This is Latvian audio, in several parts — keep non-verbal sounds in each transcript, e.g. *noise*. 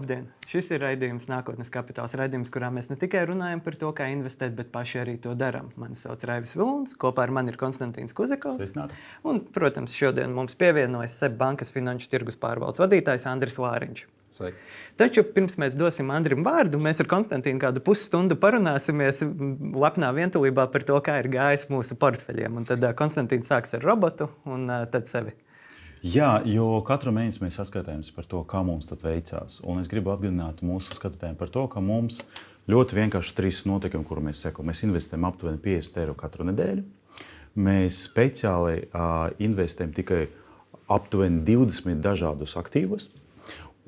Labdien! Šis ir raidījums Nākotnes kapitāls. Raidījums, kurā mēs ne tikai runājam par to, kā investēt, bet paši arī to darām. Mani sauc Raivis Vilns, kopā ar mani ir Konstantīns Kuzikovs. Un, protams, šodien mums pievienojas SEB bankas finanšu tirgus pārvaldes vadītājs Andris Lāriņš. Sveiki. Taču pirms mēs dosim Andrim vārdu, mēs ar Konstantīnu kādu pusstundu parunāsimies lepnā vientulībā par to, kā ir gājis mūsu portfeļiem. Un tad Konstantīns sāks ar robotu un tad sevi. Jā, jo katru mēnesi mēs saskatāmies par to, kā mums veicās. Un es gribu atgādināt mūsu skatītājiem par to, ka mums ļoti vienkārši trīs notikumi, kuru mēs sekojam. Mēs investējam aptuveni 50 eiro katru nedēļu. Mēs speciāli uh, investējam tikai aptuveni 20 dažādus aktīvus.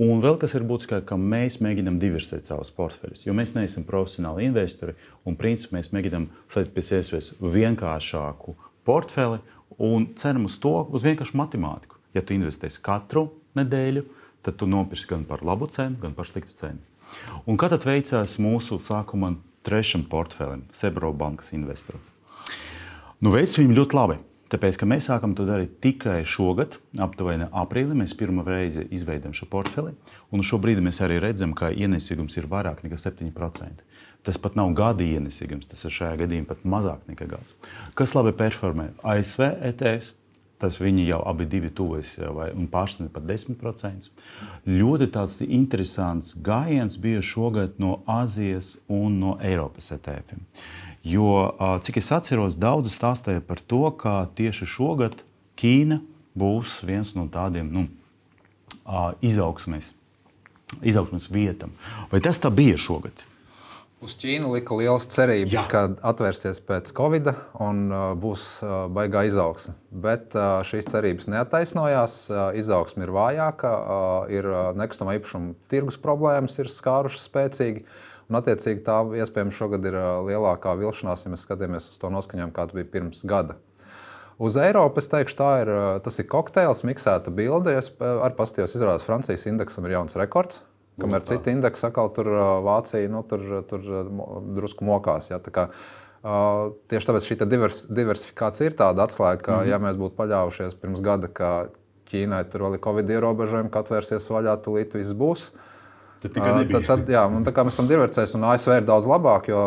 Un vēl kas ir būtiskāk, ka mēs mēģinām diversificēt savus portfeļus. Jo mēs neesam profesionāli investori un principā mēs mēģinām slēgt pēc iespējas vienkāršāku portfeli un ceram uz to, uz vienkāršu matemātiku. Ja tu investēsi katru nedēļu, tad tu nopirksi gan par labu cenu, gan par sliktu cenu. Un kā tad veicās mūsu sākuma trešam portfelim, Sebro bankas investoram? Nu, veids viņam ļoti labi. Tāpēc, ka mēs sākam to darīt tikai šogad, aptuveni aprīlī, mēs pirmo reizi izveidojam šo portfeli. Un šobrīd mēs arī redzam, ka ienesīgums ir vairāk nekā 7%. Tas pat nav gada ienesīgums, tas ir šajā gadījumā pat mazāk nekā gads. Kas labi performē? ASV ETS Tas viņi jau abi divi tuvojas un pārsniedz pat 10%. Ļoti tāds interesants gājiens bija šogad no Āzijas un no Eiropas ETF. Jo, cik es atceros, daudzi stāstīja par to, ka tieši šogad Ķīna būs viens no tādiem nu, izaugsmes, izaugsmes vietām. Vai tas tā bija šogad? Uz Ķīnu lika liels cerības, Jā. ka atvērsies pēc Covid un uh, būs uh, baigā izaugsme. Bet uh, šīs cerības neataisnojās. Uh, izaugsme ir vājāka, uh, ir uh, nekustamā īpašuma tirgus problēmas, ir skārušas spēcīgi. Un, attiecīgi, tā iespējams šogad ir uh, lielākā vilšanās, ja mēs skatāmies uz to noskaņojumu, kāda bija pirms gada. Uz Eiropas teikšu, tā ir, uh, tas ir kokteils, miksēta bilde. Es uh, arī paskatījos, izrādās, Francijas indeksam ir jauns rekords. Kamēr citi indeksi atkal tur Vācija nu, tur, tur drusku mokās. Ja, tā kā, uh, tieši tāpēc šī divers, diversifikācija ir tāda atslēga, ka, mm -hmm. ja mēs būtu paļāvušies pirms gada, ka Ķīnai tur vēl ir Covid ierobežojumi, ka atvērsies vaļā, tūlīt viss būs. Uh, Tad, tad, tad, jā, tā kā mēs esam diversificējuši, un ASV ir daudz labāk, jo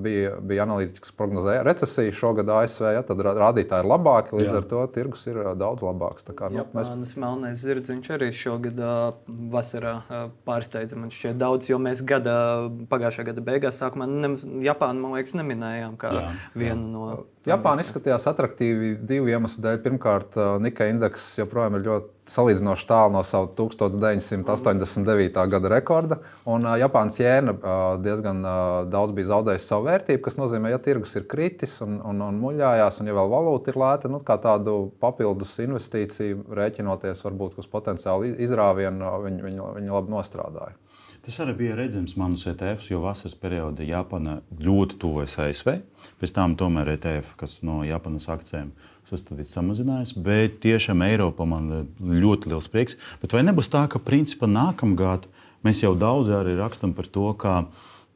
bija, bija analītiķis, kas prognozēja recesiju šogad ASV, ja, tad rādītāji ir labāki, līdz jā. ar to tirgus ir daudz labāks. Kā, nu, mēs... Mānis Melnais zirdziņš arī šogad vasarā pārsteidza man šķiet daudz, jo mēs gada, pagājušā gada beigās sākumā nemaz Japānu, man liekas, neminējām kā jā, vienu jā. no. Japāna izskatījās attraktīvi divu iemeslu dēļ. Pirmkārt, Nikkei indeks joprojām ir ļoti salīdzinoši tālu no sava 1989. gada rekorda. Un uh, Japānas jēna uh, diezgan uh, daudz bija zaudējusi savu vērtību, kas nozīmē, ja tirgus ir kritis un, un, un muļājās, un ja vēl valūta ir lēta, nu, kā tādu papildus investīciju rēķinoties, varbūt uz potenciālu izrāvienu, viņi, viņi, viņi labi nostrādāja. Tas arī bija redzams manus ETFs, jo vasaras periodā Japāna ļoti tuvojas ASV. Pēc tam tomēr ETF, kas no Japānas akcijiem sastādīts, samazinājās. Bet tiešām Eiropā man ļoti liels prieks. Bet vai nebūs tā, ka principā nākamgad mēs jau daudz arī rakstam par to, ka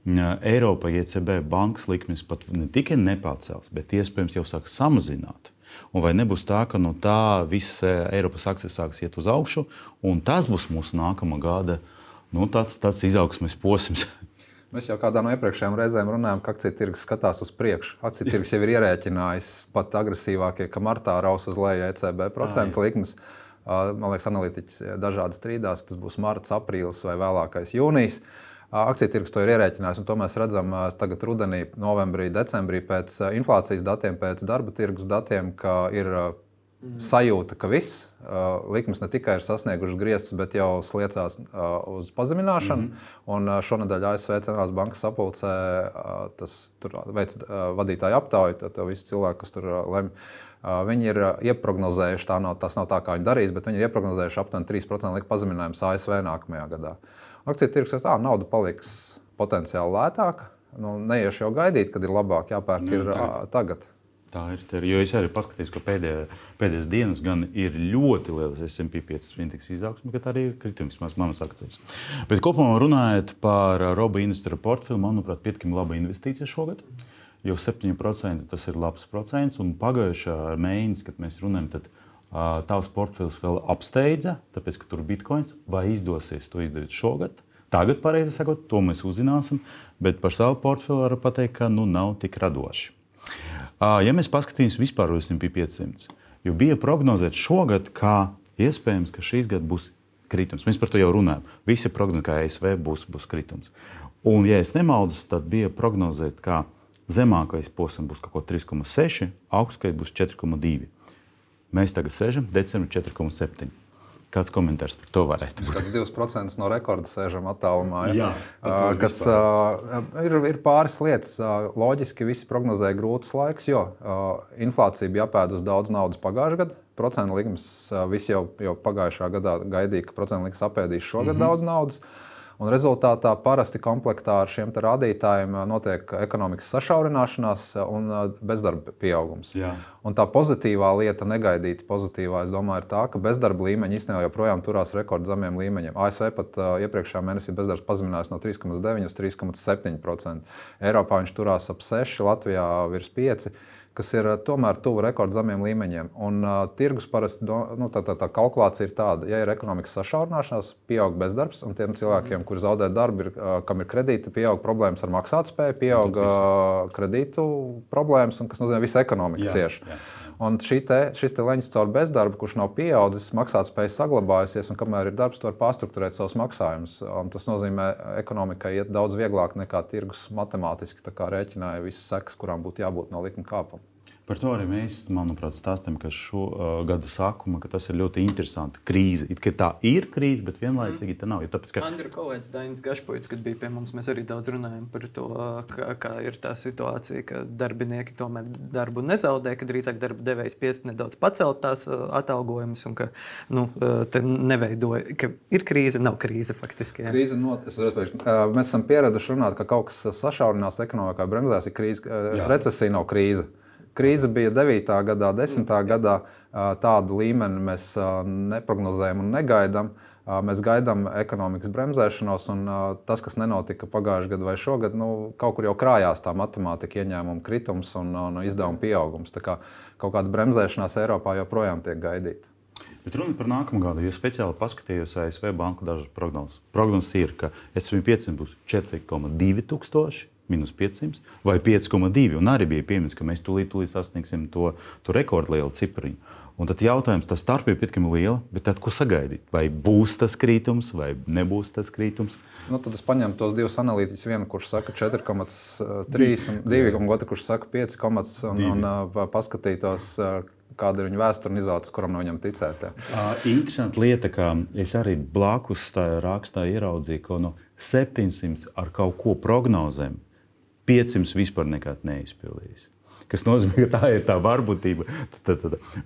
Eiropa ECB bankas likmes pat ne tikai nepārcels, bet iespējams jau sāk samazināt. Un vai nebūs tā, ka no tā visas Eiropas akcijas sāks iet uz augšu, un tas būs mūsu nākamā gada nu, tāds, tāds izaugsmes posms. *laughs* Mēs jau kādā no iepriekšējām reizēm runājām, ka akciju tirgus skatās uz priekšu. Akciju tirgus jau ir ierēķinājis pat agresīvākie, ka martā raus uz leju ECB procentu likmes. Man liekas, analītiķis dažādi strīdās, tas būs marts, aprīlis vai vēlākais jūnijas. Akciju tirgus to ir ierēķinājis, un to mēs redzam tagad rudenī, novembrī, decembrī pēc inflācijas datiem, pēc darba tirgus datiem, ka ir Mm. sajūta, ka viss uh, likmes ne tikai ir sasniegušas grieztus, bet jau sliecās uh, uz pazemināšanu. Mm -hmm. Un uh, šonadēļ ASV Centrālās bankas sapulcē uh, tas veids uh, vadītāju aptauju, tad visi cilvēki, kas tur uh, lemj. Uh, viņi ir uh, ieprognozējuši, tā nav, tas nav tā, kā viņi darīs, bet viņi ir ieprognozējuši aptuveni 3% likuma pazeminājumu ASV nākamajā gadā. Akciju tirgus ir tā, nauda paliks potenciāli lētāka. Nu, neiešu jau gaidīt, kad ir labāk jāpērk nu, ir, tagad. tagad. Tā ir. Tā ir jo es arī paskatījos, ka pēdējā, pēdējās dienas gan ir ļoti liels SP 5 indeksa izaugsme, bet arī ir kritums manas akcijas. Bet kopumā runājot par Robu investoru portfeli, manuprāt, pietiekami laba investīcija šogad. Jo 7% tas ir labs procents. Un pagājušā mēnesī, kad mēs runājam, tad uh, tavs portfels vēl apsteidza, tāpēc ka tur ir bitkoins. Vai izdosies to izdarīt šogad? Tagad, pareizi sakot, to mēs uzzināsim, bet par savu portfeli varu pateikt, ka nu, nav tik radoši. Ja mēs paskatīsimies vispār uz SP 500, jo bija prognozēts šogad, ka iespējams, ka šīs gads būs kritums. Mēs par to jau runājam. Visi prognozi, ka ASV būs, būs kritums. Un, ja es nemaldos, tad bija prognozēts, ka zemākais posms būs kaut ko 3,6, augstākais būs 4,2. Mēs tagad sēžam decembrī 4,7. Kāds komentārs par to varētu būt? Mēs 2% no rekorda sēžam attālumā. Ja? Jā, kas, uh, ir, ir pāris lietas. Loģiski visi prognozēja grūtus laikus, jo uh, inflācija bija apēdusi daudz naudas pagājušajā gadā. Procentu likums uh, visi jau, jau pagājušā gadā gaidīja, ka procentu likums apēdīs šogad mm -hmm. daudz naudas. Uh, Un rezultātā parasti komplektā ar šiem rādītājiem notiek ekonomikas sašaurināšanās un bezdarba pieaugums. Jā. Un tā pozitīvā lieta, negaidīta pozitīvā, domāju, ir tā, ka bezdarba līmeņi īstenībā joprojām turās rekordzemiem līmeņiem. ASV pat uh, iepriekšējā mēnesī bezdarbs pazeminājās no 3,9 līdz 3,7%. Eiropā viņš turās ap 6, Latvijā virs 5% kas ir eh, tomēr tuvu rekordzemiem līmeņiem. Un, uh, tirgus parasti nu, tā, tā, tā kalkulācija ir tāda, ja ir ekonomikas sašaurināšanās, pieaug bezdarbs, un tiem cilvēkiem, mm. kuri zaudē darbu, ir, uh, kam ir kredīti, pieaug problēmas ar maksātspēju, pieaug uh, kredītu problēmas, un, kas nozīmē, ka visa ekonomika. Jā, jā. Un te, šis te leņķis caur bezdarbu, kurš nav pieaudzis, maksātspēja saglabājusies, un kamēr ir darbs, tu vari pārstruktūrēt savus maksājumus. Un tas nozīmē, ka ekonomikai iet daudz vieglāk nekā tirgus matemātiski rēķināja visas sekas, kurām būtu jābūt no likuma kāpuma. Par to arī mēs, manuprāt, stāstām, ka šo uh, gada sākuma ka tas ir ļoti interesanti. Krīze. It, tā ir krīze, bet vienlaicīgi tā nav. Tāpēc, ka... Andriņš Kalniņš, Dainis Gašpovics, kad bija pie mums, mēs arī daudz runājām par to, kā, kā ir tā situācija, ka darbinieki tomēr darbu nezaudē, ka drīzāk darba devējs piest nedaudz pacelt tās uh, atalgojumus un ka nu, uh, neveidoja, ka ir krīze, nav krīze faktiski. Jā. Krīze not, redzu, uh, mēs esam pieraduši runāt, ka kaut kas sašaurinās ekonomikā, bremzēs ir krīze, uh, recesija nav krīze. Krīze bija 9. gadā, 10. gadā. Tādu līmeni mēs neprognozējam un negaidām. Mēs gaidām ekonomikas bremzēšanos, un tas, kas nenotika pagājušajā gadā vai šogad, nu, kaut kur jau krājās tā matemātika, ieņēmuma kritums un, un izdevuma pieaugums. Tā kā kaut kāda bremzēšanās Eiropā joprojām tiek gaidīta. Bet runa par nākamo gadu. Es speciāli paskatījos ASV banku dažas prognozes. Prognozes ir, ka SP500 būs 4,2 tūkstoši minus 500 vai 5,2. Un arī bija pieminēts, ka mēs tūlīt, tūlīt sasniegsim to, to rekordlielu cipariņu. Un tad jautājums, tā starpība ir pietiekami liela, bet tad, ko sagaidīt? Vai būs tas krītums, vai nebūs tas krītums? Nu, tad es paņēmu tos divus analītiķus, vienu, kurš saka 4,3, un otru, kurš saka 5, un, un uh, paskatītos, uh, kāda ir viņa vēsture un izvēlēties, kuram no viņam ticēt. Uh, interesanti lieta, ka es arī blakus tā rakstā ieraudzīju, ka no 700 ar kaut ko prognozēm 500 vispār nekad neizpildījis. Tas nozīmē, ka tā ir tā varbūtība.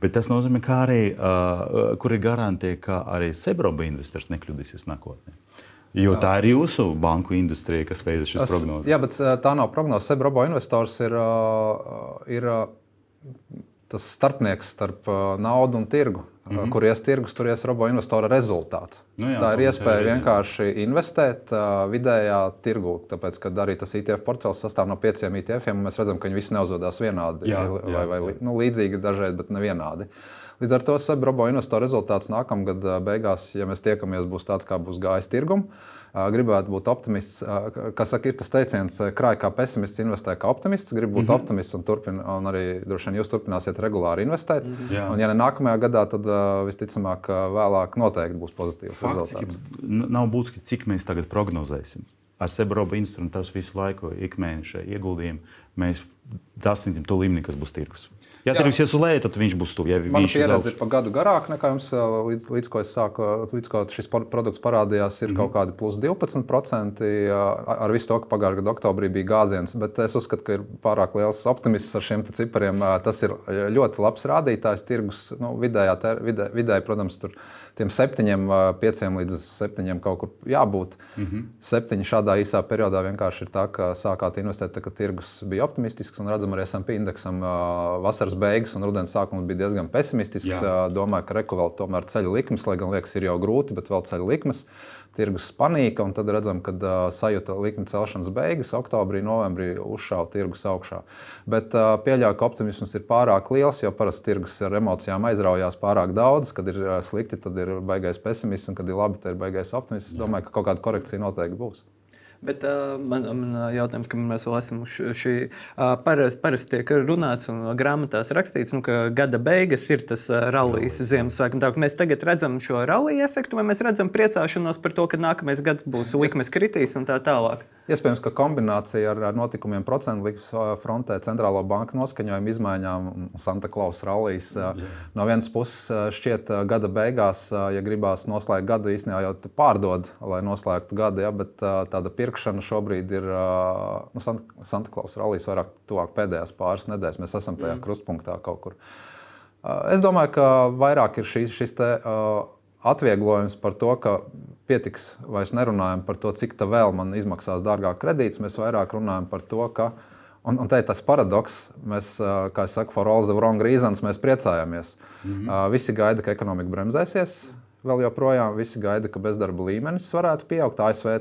Bet tas nozīmē, ka arī uh, kur ir garantija, ka arī Sebroba investors nekļūdīsies nākotnē. Jo tā ir jūsu banku industrija, kas veido šīs prognozes. Jā, bet tā nav prognoze. Sebroba investors ir, ir tas starpnieks starp naudu un tirgu. Mm -hmm. Kur ies tirgus, tur ies robo investora rezultāts. Nu jā, tā ir iespēja vienkārši investēt uh, vidējā tirgū. Tāpēc, kad arī tas ITF portfels sastāv no pieciem ITF, mēs redzam, ka viņi visi neuzvedās vienādi. Jā, vai, jā, vai, nu, līdzīgi dažreiz, bet ne vienādi. Līdz ar to Sebrobo investora rezultāts nākamgad beigās, ja mēs tiekamies, būs tāds, kā būs gājis tirgumā gribētu būt optimists. Kas saka, ir tas teiciens, krāj kā pesimists, investē kā optimists. Gribu būt mm -hmm. optimists un, turpin, un arī droši vien jūs turpināsiet regulāri investēt. Mm -hmm. Un, ja ne nākamajā gadā, tad visticamāk, vēlāk noteikti būs pozitīvs Faktiski, rezultāts. Nav būtiski, cik mēs tagad prognozēsim. Ar Sebrobu instrumentu tas visu laiku, ikmēneša ieguldījumu, mēs sasniegsim to līmeni, kas būs tirgus. Ja tirgus ies uz leju, tad viņš būs tuvu. Ja Mana pieredze ir pa gadu garāka nekā jums, līdz, līdz ko es sāku, līdz ko šis produkts parādījās, ir mm -hmm. kaut kādi plus 12%. Ar visu to, ka pagājušā gada oktobrī bija gāziens, bet es uzskatu, ka ir pārāk liels optimisms ar šiem cipariem. Tas ir ļoti labs rādītājs tirgus nu, vidējā, ter, vidē, vidēji, protams, tur tiem septiņiem, pieciem līdz septiņiem kaut kur jābūt. Mm -hmm. Septiņi šādā īsā periodā vienkārši ir tā, ka sākāt investēt, tā, kad tirgus bija optimistisks, un redzam, arī SMP indeksam vasaras beigas un rudens sākums bija diezgan pesimistisks. Jā. Domāju, ka Reku vēl tomēr ceļu likmes, lai gan liekas, ir jau grūti, bet vēl ceļu likmes. Tirgus panika, un tad redzam, ka uh, sajūta likuma celšanas beigas, oktobrī, novembrī uzšāva tirgus augšā. Bet uh, pieļauju, ka optimisms ir pārāk liels, jo parasti tirgus ar emocijām aizraujās pārāk daudz. Kad ir slikti, tad ir baigais pesimisms, un kad ir labi, tad ir baigais optimisms. Es domāju, ka kaut kāda korekcija noteikti būs. Bet uh, man, man jautājums, ka mēs vēl esam šī uh, parasti paras tiek runāts un grāmatās rakstīts, nu, ka gada beigas ir tas rallijas Ziemassvētku. Tā, mēs tagad redzam šo rallija efektu, vai mēs redzam priecāšanos par to, ka nākamais gads būs likmes kritīs un tā tālāk. Iespējams, ka kombinācija ar, notikumiem procentu likmes frontē, centrālo banku noskaņojumu izmaiņām un Santa Klausa rallijas no vienas puses šķiet gada beigās, ja gribās noslēgt gadu, īstenībā jau pārdod, lai noslēgtu gadu, ja, bet tāda pirkšana šobrīd ir nu, Santa, Santa Klausa rallijas vairāk tuvāk pēdējās pāris nedēļas. Mēs esam tajā mm. krustpunktā kaut kur. Es domāju, ka vairāk ir šis, šis te, atvieglojums par to, ka pietiks, vairs nerunājam par to, cik tā vēl man izmaksās dārgāk kredīts. Mēs vairāk runājam par to, ka. Un, un te ir tas paradoks, mēs, kā jau teicu, for all the wrong reasons, mēs priecājamies. Mm -hmm. visi gaida, ka ekonomika bremzēsies. Vēl joprojām visi gaida, ka bezdarba līmenis varētu pieaugt. ASV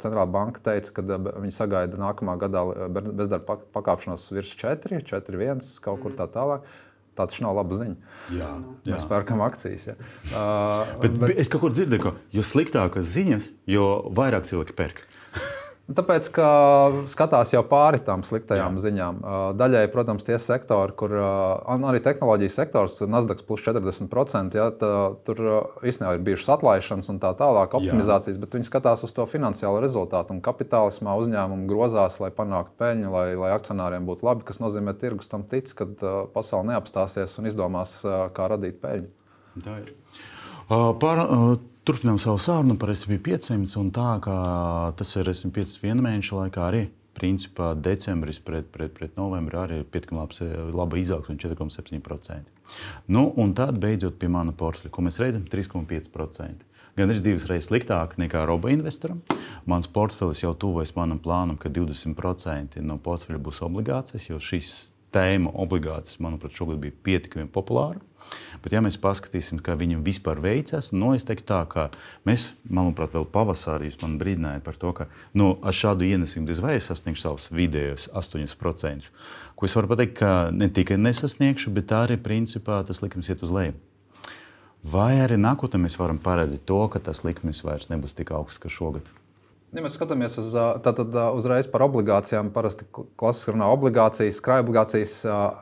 centrālā banka teica, ka viņi sagaida nākamā gadā bezdarba pakāpšanos virs 4, 4, 1, kaut kur tā tālāk. Tā taču nav laba ziņa. Jā, jā. Mēs pērkam akcijas. Ja. *laughs* Uh, bet, bet es kaut kur dzirdēju, ka jo sliktākas ziņas, jo vairāk cilvēki pērk. Tāpēc, ka skatās jau pāri tām sliktajām Jā. ziņām. Daļai, protams, tie sektori, kur arī tehnoloģijas sektors, Nasdaq plus 40%, ja, tā, tur īstenībā ir bijušas atlaišanas un tā tālāk, optimizācijas, Jā. bet viņi skatās uz to finansiālo rezultātu. Un kapitālismā uzņēmumi grozās, lai panāktu peļņu, lai, lai akcionāriem būtu labi, kas nozīmē, ka tirgus tam tic, ka pasaule neapstāsies un izdomās, kā radīt peļņu. Tā ir. Par, Turpinām savu sarunu par SP 500, un tā kā tas ir SP 500 viena mēneša laikā arī. Principā decembris pret, pret, pret novembri arī ir pietiekami laba izaugsme, 4,7%. Nu, un tad beidzot pie mana portfeļa, ko mēs redzam, 3,5%. Gan arī divas reizes sliktāk nekā roba investoram. Mans portfelis jau tuvojas manam plānam, ka 20% no portfeļa būs obligācijas, jo šīs tēma obligācijas, manuprāt, šogad bija pietiekami populāra. Bet, ja mēs paskatīsimies, kā viņam vispār veicas, nu, es teiktu, tā, ka mēs, manuprāt, vēl pavasarī jūs man brīdinājāt par to, ka nu, ar šādu ienesību diez vai es sasniegšu savus vidējos 8%. Ko es varu pateikt, ka ne tikai nesasniegšu, bet arī principā tas likums iet uz leju. Vai arī nākotnē mēs varam paredzēt to, ka tas likums vairs nebūs tik augsts kā šogad? Ja mēs skatāmies uz, tātad, uzreiz par obligācijām, parasti klasiski runā obligācijas, krājuma obligācijas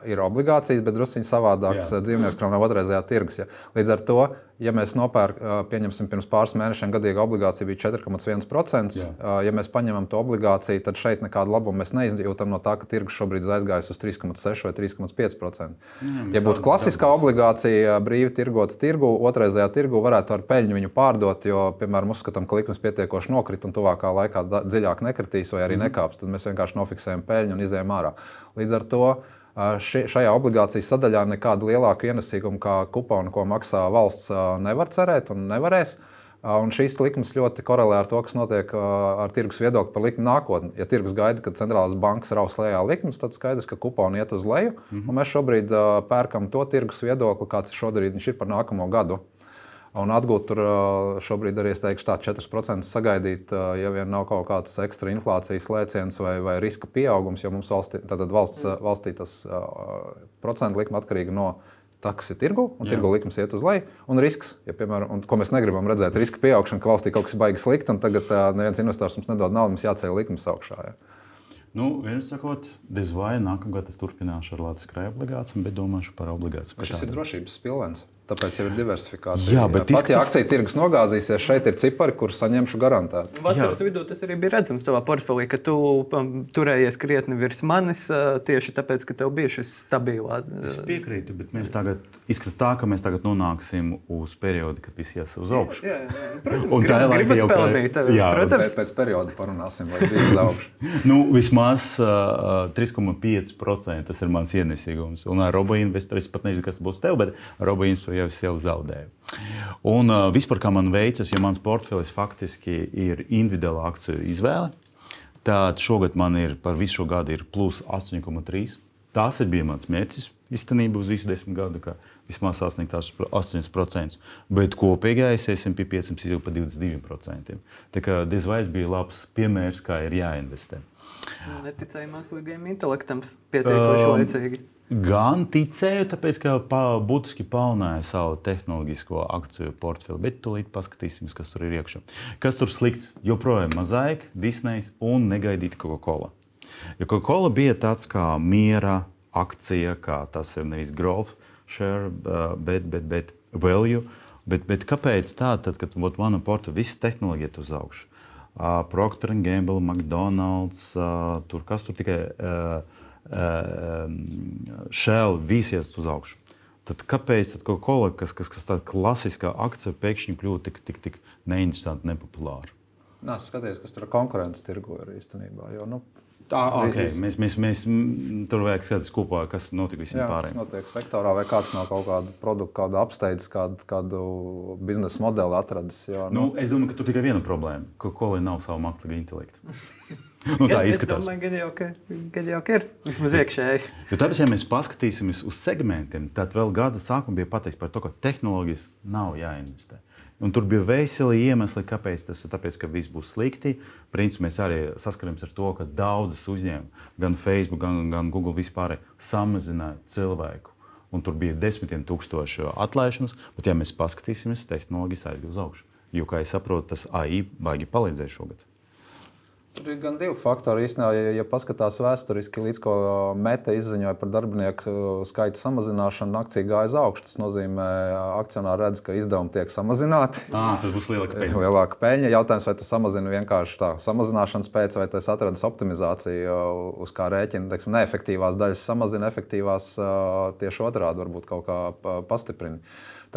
ir obligācijas, bet druskuļi savādāks dzīvnieks, kuram nav otrreizējā tirgus. Ja. Līdz ar to ja mēs nopērkam, pieņemsim, pirms pāris mēnešiem gadīga obligācija bija 4,1%. Ja mēs paņemam to obligāciju, tad šeit nekādu labumu mēs neizjūtam no tā, ka tirgus šobrīd ir aizgājis uz 3,6 vai 3,5%. Ja būtu klasiskā obligācija brīvi tirgota tirgu, otrreizējā tirgu varētu ar peļņu viņu pārdot, jo, piemēram, uzskatām, ka likums pietiekoši nokrit un tuvākā laikā dziļāk nekritīs vai arī mm. nekāps, tad mēs vienkārši nofiksējam peļņu un izējām ārā. Līdz ar to šajā obligācijas sadaļā nekādu lielāku ienesīgumu kā kuponu, ko maksā valsts, nevar cerēt un nevarēs. Un šīs likmes ļoti korelē ar to, kas notiek ar tirgus viedokli par likmi nākotnē. Ja tirgus gaida, ka centrālās bankas raus lejā likmes, tad skaidrs, ka kuponi iet uz leju. Mm -hmm. Mēs šobrīd pērkam to tirgus viedokli, kāds šobrīd ir par nākamo gadu. Un atgūt tur šobrīd arī es teikšu, tā 4% sagaidīt, ja vien nav kaut kāds ekstra inflācijas lēciens vai, vai riska pieaugums, jo mums valstī, valsts, mm. valstī tas procentu likme atkarīga no taksi tirgu, un Jā. tirgu likums iet uz leju. Un risks, ja, piemēram, un, ko mēs negribam redzēt, ir riska pieaugšana, ka valstī kaut kas ir baigi slikti, un tagad uh, neviens investors mums nedod naudu, mums jāceļ likums augšā. Ja. Nu, Vienmēr sakot, diez vai nākamgad es turpināšu ar Latvijas krājuma obligācijām, bet domāšu par obligācijām. Šis ir drošības pilvens. Tāpēc jau ir diversifikācija. Jā, bet pat ja akciju tirgus nogāzīsies, šeit ir cipari, kurus saņemšu garantēti. Vasaras vidū tas arī bija redzams tavā portfelī, ka tu um, turējies krietni virs manis uh, tieši tāpēc, ka tev bija šis stabilā. Es piekrītu, bet mēs tagad izskatās tā, ka mēs tagad nonāksim uz periodu, kad viss ies uz augšu. Jā, jā, jā. *laughs* Protams, un tā ir laika jau pelnīt. Jā, protams. Pēc, pēc perioda parunāsim, vai bija uz augšu. *laughs* nu, vismaz uh, 3,5% tas ir mans ienesīgums. Un ar robo investoru es pat nezinu, kas būs tev, bet robo investoru jau es jau zaudēju. Un uh, vispār kā man veicas, ja mans portfelis faktiski ir individuāla akciju izvēle, Tad šogad man ir par visu šo gadu ir plus 8,3. Tas ir bija mans mērķis īstenībā uz visu desmit gadu, ka vismaz sasniegt 8%. Bet kopīgais SP 500 jau par 22%. Tā kā diez vai bija labs piemērs, kā ir jāinvestē. Neticēju mākslīgajam intelektam pietiekoši um, laicīgi. Gan ticēju, tāpēc, ka pa, būtiski palnāja savu tehnoloģisko akciju portfeli, bet tūlīt paskatīsimies, kas tur ir iekšā. Kas tur slikts? Joprojām Mozaika, Disneja un negaidīta Coca-Cola. Jo Coca-Cola bija tāds kā miera akcija, kā tas ir nevis growth share, bet, bet, bet value. Bet, bet kāpēc tā, tad, kad ot, mana portfeļa visa tehnoloģija ir uz augšu? Uh, Procter Gamble, McDonald's, uh, tur kas tur tikai. Uh, šēli vīsies uz augšu. Tad kāpēc tad Coca-Cola, kas, kas, kas tāda klasiskā akcija, pēkšņi kļūst tik, tik, tik neinteresanti, nepopulāra? Nē, es skatos, kas tur ir konkurence tirgu īstenībā. Jo, nu, Tā, okay. mēs, mēs, mēs tur vajag skatīties kopā, kas notika visiem Jā, pārējiem. Kas notiek sektorā, vai kāds no kaut kāda produkta, kāda apsteidzis, kādu, kādu biznesa modeli atradis. Jo, nu, nu, es domāju, ka tur tikai viena problēma, Coca-Cola nav savu mākslīgo intelektu. *laughs* nu, tā izskatās. Domāju, gan jau, ka, gan jau ka ir vismaz iekšēji. Jo tāpēc, ja mēs paskatīsimies uz segmentiem, tad vēl gada sākumā bija pateikts par to, ka tehnoloģijas nav jāinvestē. Un tur bija veseli iemesli, kāpēc tas ir. Tāpēc, ka viss būs slikti. Principā mēs arī saskaramies ar to, ka daudzas uzņēmumus, gan Facebook, gan, gan Google vispār samazināja cilvēku. Un tur bija desmitiem tūkstošu atlaišanas, bet, ja mēs paskatīsimies, tehnoloģijas aizgāja uz augšu. Jo, kā es saprotu, tas AI baigi palīdzēja šogad. Tur ir gan divi faktori. Īstenībā, ja, ja paskatās vēsturiski, līdz ko Meta izziņoja par darbinieku skaita samazināšanu, akcija gāja uz augšu. Tas nozīmē, ka akcionāri redz, ka izdevumi tiek samazināti. *laughs* À, tad būs lielāka peļņa. lielāka peļņa. Jautājums, vai tas samazina vienkārši tā samazināšanas pēc, vai tas atradas optimizāciju, uz kā rēķina. Teiksim, neefektīvās daļas samazina, efektīvās tieši otrādi varbūt kaut kā pastiprina.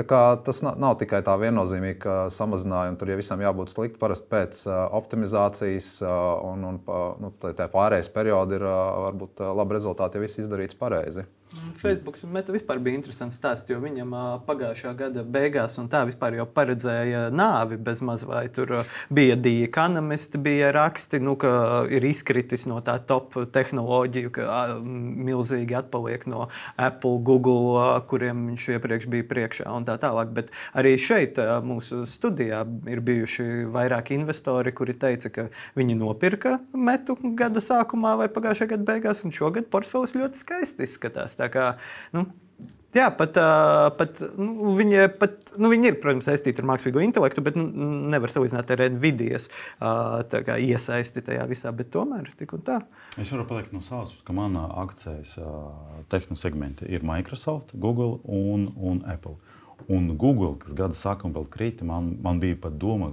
Tas nav, nav tikai tā viennozīmīga samazinājuma, tur jau visam jābūt slikti. Parasti pēc optimizācijas un, un nu, tā pārējais periods ir varbūt labi rezultāti, ja viss izdarīts pareizi. Facebook un Meta vispār bija interesants stāsts, jo viņam pagājušā gada beigās un tā vispār jau paredzēja nāvi bez maz vai tur bija The Economist, bija raksti, nu, ka ir izkritis no tā top tehnoloģiju, ka milzīgi atpaliek no Apple, Google, kuriem viņš iepriekš bija priekšā un tā tālāk. Bet arī šeit mūsu studijā ir bijuši vairāki investori, kuri teica, ka viņi nopirka Metu gada sākumā vai pagājušā gada beigās, un šogad portfelis ļoti skaisti izskatās. Kā, nu, Jā, pat, pat, nu, viņi, pat, nu, viņi ir, protams, saistīti ar mākslīgo intelektu, bet nu, nevar salīdzināt ar Nvidias iesaisti tajā visā. Tomēr tik un tā. Es varu pateikt no savas puses, ka manā akcijas tehniskā segmentā ir Microsoft, Google un, un Apple. Un Google, kas gada sākumā vēl krita, man, man bija pat doma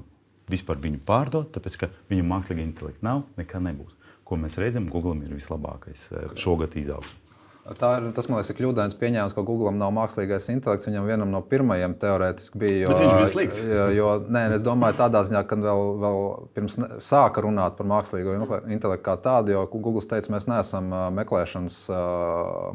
vispār viņu pārdot, tāpēc ka viņu mākslīga intelekta nav, nekā nebūs. Ko mēs redzam, Google ir vislabākais šogad izaugsmē. Tā ir, tas, man liekas, ir kļūdains pieņēmums, ka Google nav mākslīgais intelekts. Viņam vienam no pirmajiem teorētiski bija. Jo, Bet viņš bija slikts. Jo, jo, nē, es domāju, tādā ziņā, ka vēl, vēl pirms sāka runāt par mākslīgo intelektu kā tādu, jo Google teica, mēs neesam meklēšanas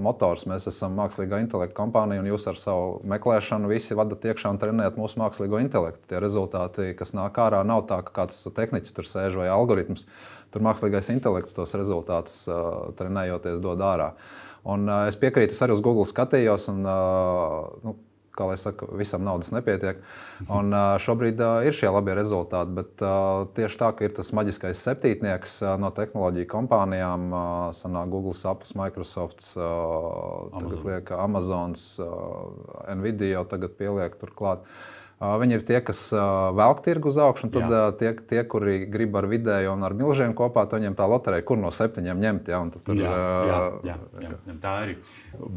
motors, mēs esam mākslīgā intelekta kompānija, un jūs ar savu meklēšanu visi vadat iekšā un trenējat mūsu mākslīgo intelektu. Tie rezultāti, kas nāk ārā, nav tā, ka kāds tehniķis tur sēž vai algoritms. Tur mākslīgais intelekts tos rezultātus trenējoties dod ārā. Uh, Un, uh, es piekrītu, es arī uz Google skatījos. Un, uh, nu, kā jau teicu, visam naudas nepietiek. Un, šobrīd ir šie labie rezultāti, bet tieši tā, ka ir tas maģiskais septītnieks no tehnoloģiju kompānijām, sanāk, Google, Apple, Microsoft, Amazon. liek Amazons, Nvidia jau tagad pieliek turklāt. Viņi ir tie, kas velk tirgu uz augšu, un tad jā. tie, tie, kuri grib ar vidēju un ar milžiem kopā, tad viņiem tā loterija, kur no septiņiem ņemt. Jā, tur, jā, jā, jā, jā, jā, tā ir.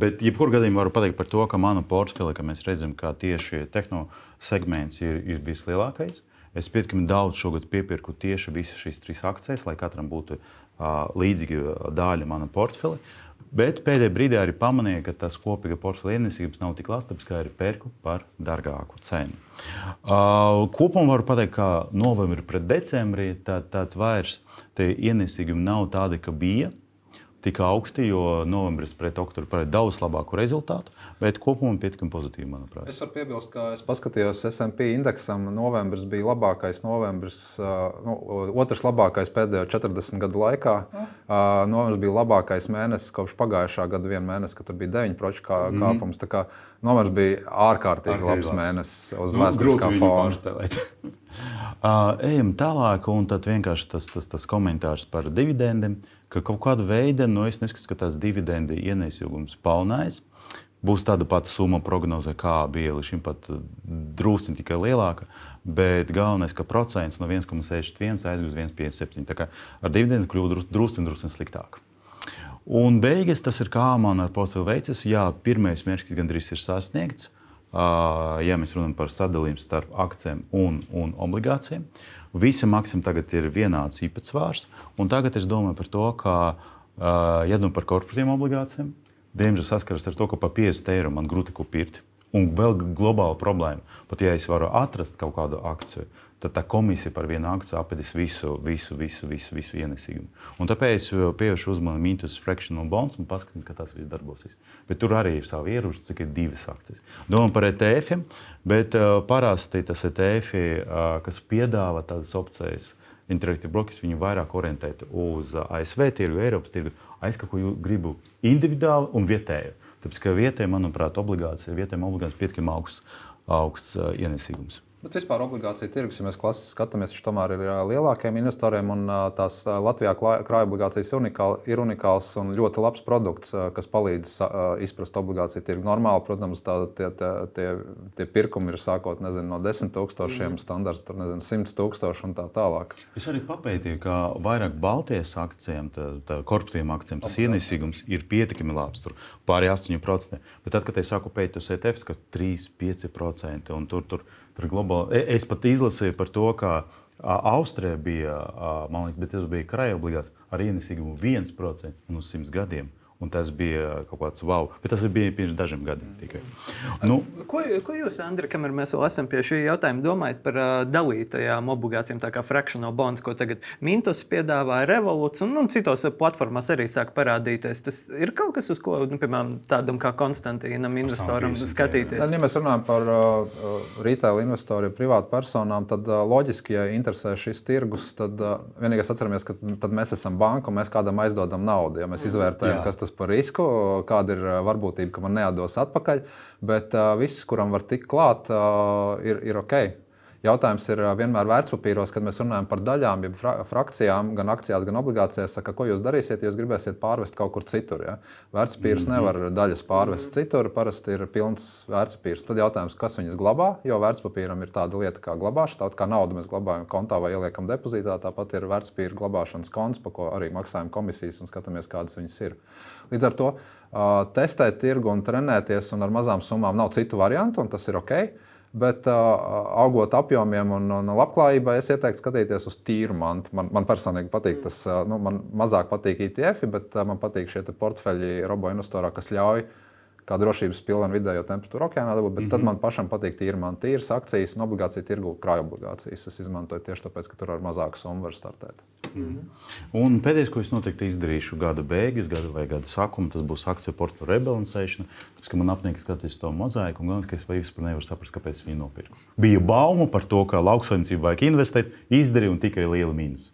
Bet, jebkurā gadījumā, varu pateikt par to, ka mana portfeļa, ka mēs redzam, ka tieši tehno segments ir, ir vislielākais. Es pietiekami daudz šogad piepirku tieši visas šīs trīs akcijas, lai katram būtu uh, līdzīga daļa mana portfeļa. Uh, Bet pēdējā brīdī arī pamanīja, ka tas kopīga portfeļa ienesības nav tik tāpēc ka arī pērku par dārgāku cenu. Uh, kopumā varu pateikt, ka novembrī pret decembrī tad, tad vairs tie ienesījumi nav tādi, ka bija. Tik augsti, jo novembris pret oktobru parādīja daudz labāku rezultātu, bet kopumā pietiekami pozitīvi, manuprāt. Es varu piebilst, ka es paskatījos SMP indeksam, novembris bija labākais novembris, nu, otrs labākais pēdējo 40 gadu laikā. Novembris bija labākais mēnesis kopš pagājušā gada viena mēnesis, kad tur bija 9% kā, mm kāpums. Tā kā novembris bija ārkārtīgi Ārkārtīgi labs mēnesis uz nu, vēsturiskā fona. Uh, *laughs* ejam tālāk, un tad vienkārši tas, tas, tas komentārs par dividendiem. Uh, ka kaut kāda veida, nu, es neskatu, ka tās dividendu ienesīgums palnais. Būs tāda pati summa prognozē, kā bija līdz šim pat eh, drusku tikai lielāka, bet galvenais, ka procents no 1,61 aizgāja uz 1,57. Tā kā ar dividendu kļuva drusku drus sliktāk. Un beigas tas ir kā man ar portfeli veicis. Jā, pirmais mērķis gandrīz ir sasniegts. Ja mēs runājam par sadalījumu starp akcijiem un, un obligācijām, Visam maksam tagad ir vienāds īpatsvars. Tagad es domāju par to, ka, ja domājam par korporatīvām obligācijām, diemžēl saskaras ar to, ka par 50 eiro man grūti ko pirkt. Un vēl globāla problēma. Pat ja es varu atrast kaut kādu akciju, tad tā komisija par vienu akciju apēdīs visu, visu, visu, visu, visu ienesīgumu. Un tāpēc pievēršu uzmanību Mintus Fractional Bonds un paskatīt, kā tas viss darbosies. Bet tur arī ir savi ieroči, ir divas akcijas. Domā par ETF, bet uh, parasti tas ETF, uh, kas piedāvā tādas opcijas, Interactive Brokers, viņi vairāk orientēti uz ASV tirgu, Eiropas tirgu. Es kaut ko gribu individuāli un vietēju. Tāpēc, ka vietējiem, manuprāt, obligācija, vietējiem obligācija pietiekami augsts, augsts uh, ienesīgums. Bet vispār obligācija tirgus, ja mēs klasiski skatāmies, viņš tomēr ir lielākiem investoriem. Un tās Latvijā krājuma obligācijas unikāl, ir unikāls un ļoti labs produkts, kas palīdz izprast obligāciju tirgu. Normāli, protams, tā, tie, tie, tie, pirkumi ir sākot nezinu, no 10 tūkstošiem, mm. standarts tur nezinu, 100 tūkstoši un tā tālāk. Es arī papētīju, ka vairāk Baltijas akcijiem, korporatīviem akcijiem, tas ienesīgums ir pietiekami labs. Tur pāri 8%. Bet tad, kad es sāku pētīt uz ETFs, ka 3-5% un tur. tur Tur globāli, e, es pat izlasīju par to, ka Austrija bija, man liekas, bet tas bija krājuma obligāts ar ienesīgumu 1% un uz 100 gadiem. Un tas bija kaut kāds wow. Bet tas bija pirms dažiem gadiem tikai. Nu, ko, ko jūs, Andri, kamēr mēs vēl esam pie šī jautājuma, domājat par uh, dalītajām obligācijām, tā kā fractional bonds, ko tagad Mintos piedāvā, Revolūts un, un citos platformās arī sāk parādīties? Tas ir kaut kas, uz ko, nu, piemēram, tādam kā Konstantīnam investoram skatīties. Ja mēs runājam par uh, retail investoriem, privātu personām, tad uh, loģiski, ja interesē šis tirgus, tad uh, vienīgais atceramies, ka tad mēs esam banka un mēs kādam aizdodam naudu. Ja mēs izvērtējam, kas tas tas par risku, kāda ir varbūtība, ka man neatdos atpakaļ. Bet uh, viss, kuram var tikt klāt, uh, ir, ir ok. Jautājums ir vienmēr vērtspapīros, kad mēs runājam par daļām, ja fra frakcijām, gan akcijās, gan obligācijās. Saka, ko jūs darīsiet, ja jūs gribēsiet pārvest kaut kur citur? Ja? Vērtspapīrs mm -hmm. nevar daļas pārvest citur, parasti ir pilns vērtspapīrs. Tad jautājums, kas viņas glabā, jo vērtspapīram ir tāda lieta kā glabāšana, tāda kā naudu mēs glabājam kontā vai ieliekam depozītā, tāpat ir vērtspapīra glabāšanas konts, pa ko arī maksājam komisijas un skatāmies, kādas viņas ir. Līdz ar to uh, testēt tirgu un trenēties un ar mazām summām nav citu variantu, un tas ir ok. Bet, uh, augot apjomiem un, un labklājībai, es ieteiktu skatīties uz tīru mantu. Man, man personīgi patīk tas, uh, nu, man mazāk patīk ETF, bet uh, man patīk šie portfeļi robo investorā, kas ļauj uh, kā drošības pilnu vidējo temperatūru okeānā dabūt, bet mm -hmm. tad mhm. man pašam patīk tīri man tīras akcijas un obligācija tirgu krāja obligācijas. Es izmantoju tieši tāpēc, ka tur ar mazāku summu var startēt. Mm -hmm. Un pēdējais, ko es noteikti izdarīšu gada beigas, gada vai gada sākuma, tas būs akciju portfeļu rebalansēšana. Tāpēc, ka man apnika skatīties to mozaiku, un galvenais, ka es vispār nevaru saprast, kāpēc viņi nopirka. Bija bauma par to, ka lauksaimniecība vajag investēt, izdarīja un tikai liela mīnus.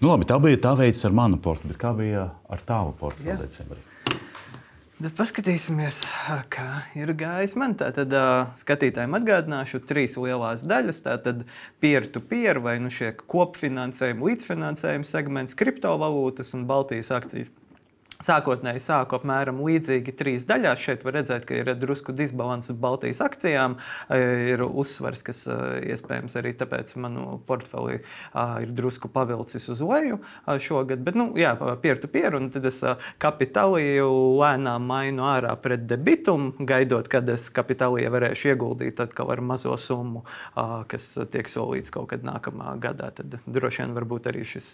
Nu, labi, tā bija tā veids ar manu portfeli, bet kā bija ar tavu portfeli decembrī? Tad paskatīsimies, kā ir gājis man. Tātad skatītājiem atgādināšu trīs lielās daļas. Tātad peer-to-peer vai nu šie kopfinansējuma, līdzfinansējuma segments, kriptovalūtas un Baltijas akcijas. Sākotnēji sāku apmēram līdzīgi trīs daļās. Šeit var redzēt, ka ir drusku disbalans Baltijas akcijām. Ir uzsvars, kas iespējams arī tāpēc manu portfeli ir drusku pavilcis uz leju šogad. Bet, nu, jā, piertu pieru, un tad es kapitāliju lēnām mainu ārā pret debitumu, gaidot, kad es kapitāliju varēšu ieguldīt atkal ar mazo summu, kas tiek solīts kaut kad nākamā gadā. Tad droši vien varbūt arī šis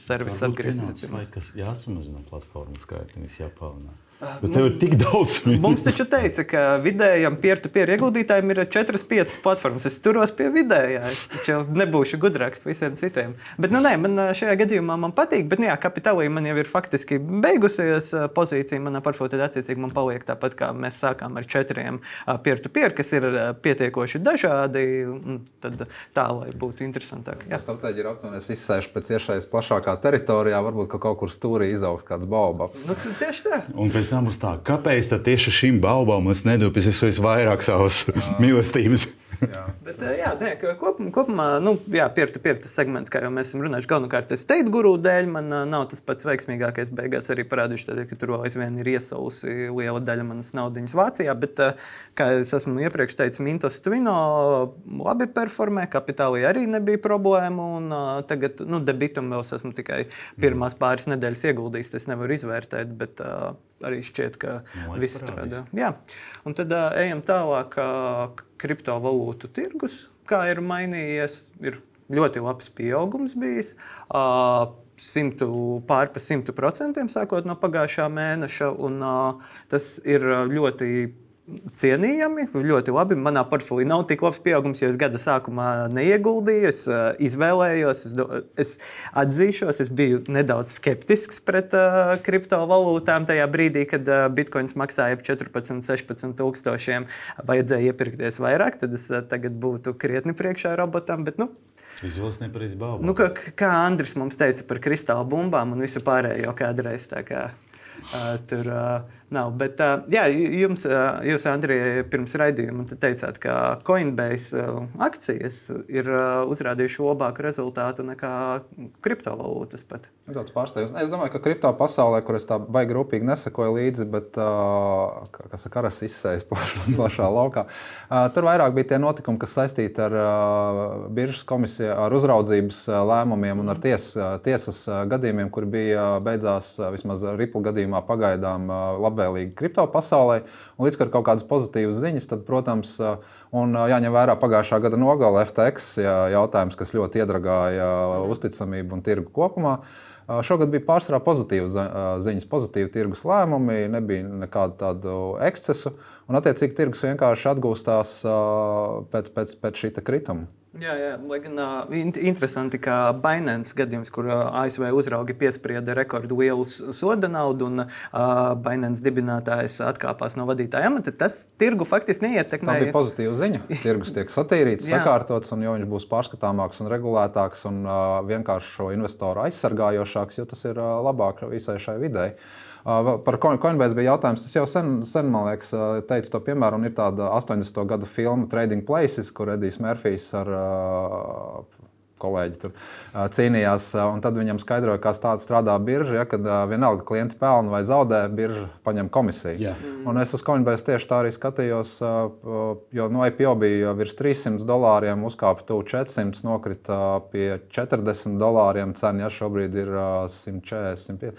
servis atgriezīsies. Tas ir jāsamazina platforma platformu skaitu, nevis jāpalielināt. Bet tev ir tik daudz. *laughs* Mums taču teica, ka vidējam peer-to-peer ieguldītājiem ir 4-5 platformas. Es turos pie vidējā. Es taču nebūšu gudrāks par visiem citiem. Bet, nu, nē, man šajā gadījumā man patīk. Bet, nu, jā, kapitālī man jau ir faktiski beigusies pozīcija. Manā portfolio tad attiecīgi man paliek tāpat, kā mēs sākām ar četriem peer-to-peer, kas ir pietiekoši dažādi. Tad tā, lai būtu interesantāk. Jā, strateģija ir aptuveni izsēžu pēc iešais plašākā teritorijā, varbūt ka kaut kur stūrī izaugt kāds baobabs. Nu, tieši tā. Pēc pēc būs tā, kāpēc tieši šim baubam es nedodu visvairāk savas mīlestības. Jā. Bet, jā, nē, kopumā, kopumā nu, peer-to-peer tas segments, kā jau mēs esam runājuši, galvenokārt es teicu, guru dēļ man nav tas pats veiksmīgākais. Beigās arī parādīšu, tad, ka tur aizvien ir iesausi liela daļa manas naudas Vācijā. Bet, kā es esmu iepriekš teicis, Mintos Twino labi performē, kapitālī arī nebija problēmu. Un, tagad, nu, debitum vēl esmu tikai pirmās pāris nedēļas ieguldījis, tas nevaru izvērtēt. Bet, arī šķiet, ka no, viss strādā. Jā. Un tad uh, ejam tālāk. Uh, kriptovalūtu tirgus, kā ir mainījies, ir ļoti labs pieaugums bijis. Uh, simtu, pār par 100% sākot no pagājušā mēneša. Un, uh, tas ir ļoti cienījami, ļoti labi. Manā portfelī nav tik labs pieaugums, jo es gada sākumā neieguldīju, es uh, izvēlējos, es, es atzīšos, es biju nedaudz skeptisks pret uh, kriptovalūtām tajā brīdī, kad uh, bitkoins maksāja ap 14, 16 tūkstošiem. Vajadzēja iepirkties vairāk, tad es uh, tagad būtu krietni priekšā robotam. Bet, nu, Izvēles nepareizi baumas. Nu, kā, kā Andris mums teica par kristāla bumbām un visu pārējo kādreiz. Kā, uh, tur, uh, nav. Bet, jā, jums, jūs, Andrija, pirms raidījuma teicāt, ka Coinbase akcijas ir uzrādījušas labāku rezultātu nekā kriptovalūtas. Pat. Es, es domāju, ka kripto pasaulē, kur es tā baigi rūpīgi nesakoju līdzi, bet kas ir karas izsējas plašā *laughs* laukā, tur vairāk bija tie notikumi, kas saistīti ar biržas komisiju, ar uzraudzības lēmumiem un ar ties, tiesas gadījumiem, kur bija beidzās vismaz Ripple gadījumā pagaidām labi labvēlīgi kripto pasaulē. Līdz ar kaut kādas pozitīvas ziņas, tad, protams, un jāņem vērā pagājušā gada nogala FTX jautājums, kas ļoti iedragāja uzticamību un tirgu kopumā. Šogad bija pārsvarā pozitīvas ziņas, pozitīvi tirgus lēmumi, nebija nekādu tādu ekscesu. Un, attiecīgi, tirgus vienkārši atgūstās pēc, pēc, pēc šī krituma. Jā, jā, lai gan uh, interesanti, ka Binance gadījums, kur uh, ASV uzraugi piesprieda rekordu lielu soda naudu un uh, Binance dibinātājs atkāpās no vadītāja amata, tas tirgu faktiski neietekmē. Tā bija pozitīva ziņa. *laughs* Tirgus tiek satīrīts, sakārtots, un jo viņš būs pārskatāmāks un regulētāks un uh, vienkārši šo investoru aizsargājošāks, jo tas ir uh, labāk visai šai videi. Uh, Par Coinbase bija jautājums. Es jau sen, sen man liekas, teicu to piemēru, un ir tāda 80. gada filma Trading Places, kur Edijs Mērfijs ar kolēģi tur cīnījās. Tad viņam skaidroja, kā strādā birža. Ja, kad vienalga klienti pelna vai zaudē, birža paņem komisiju. Yeah. Un es uz Coinbase tieši tā arī skatījos, jo no IPO bija virs 300 dolāriem, uzkāpa tuvu 400, nokrita pie 40 dolāriem. Cena ja, šobrīd ir 140, 150.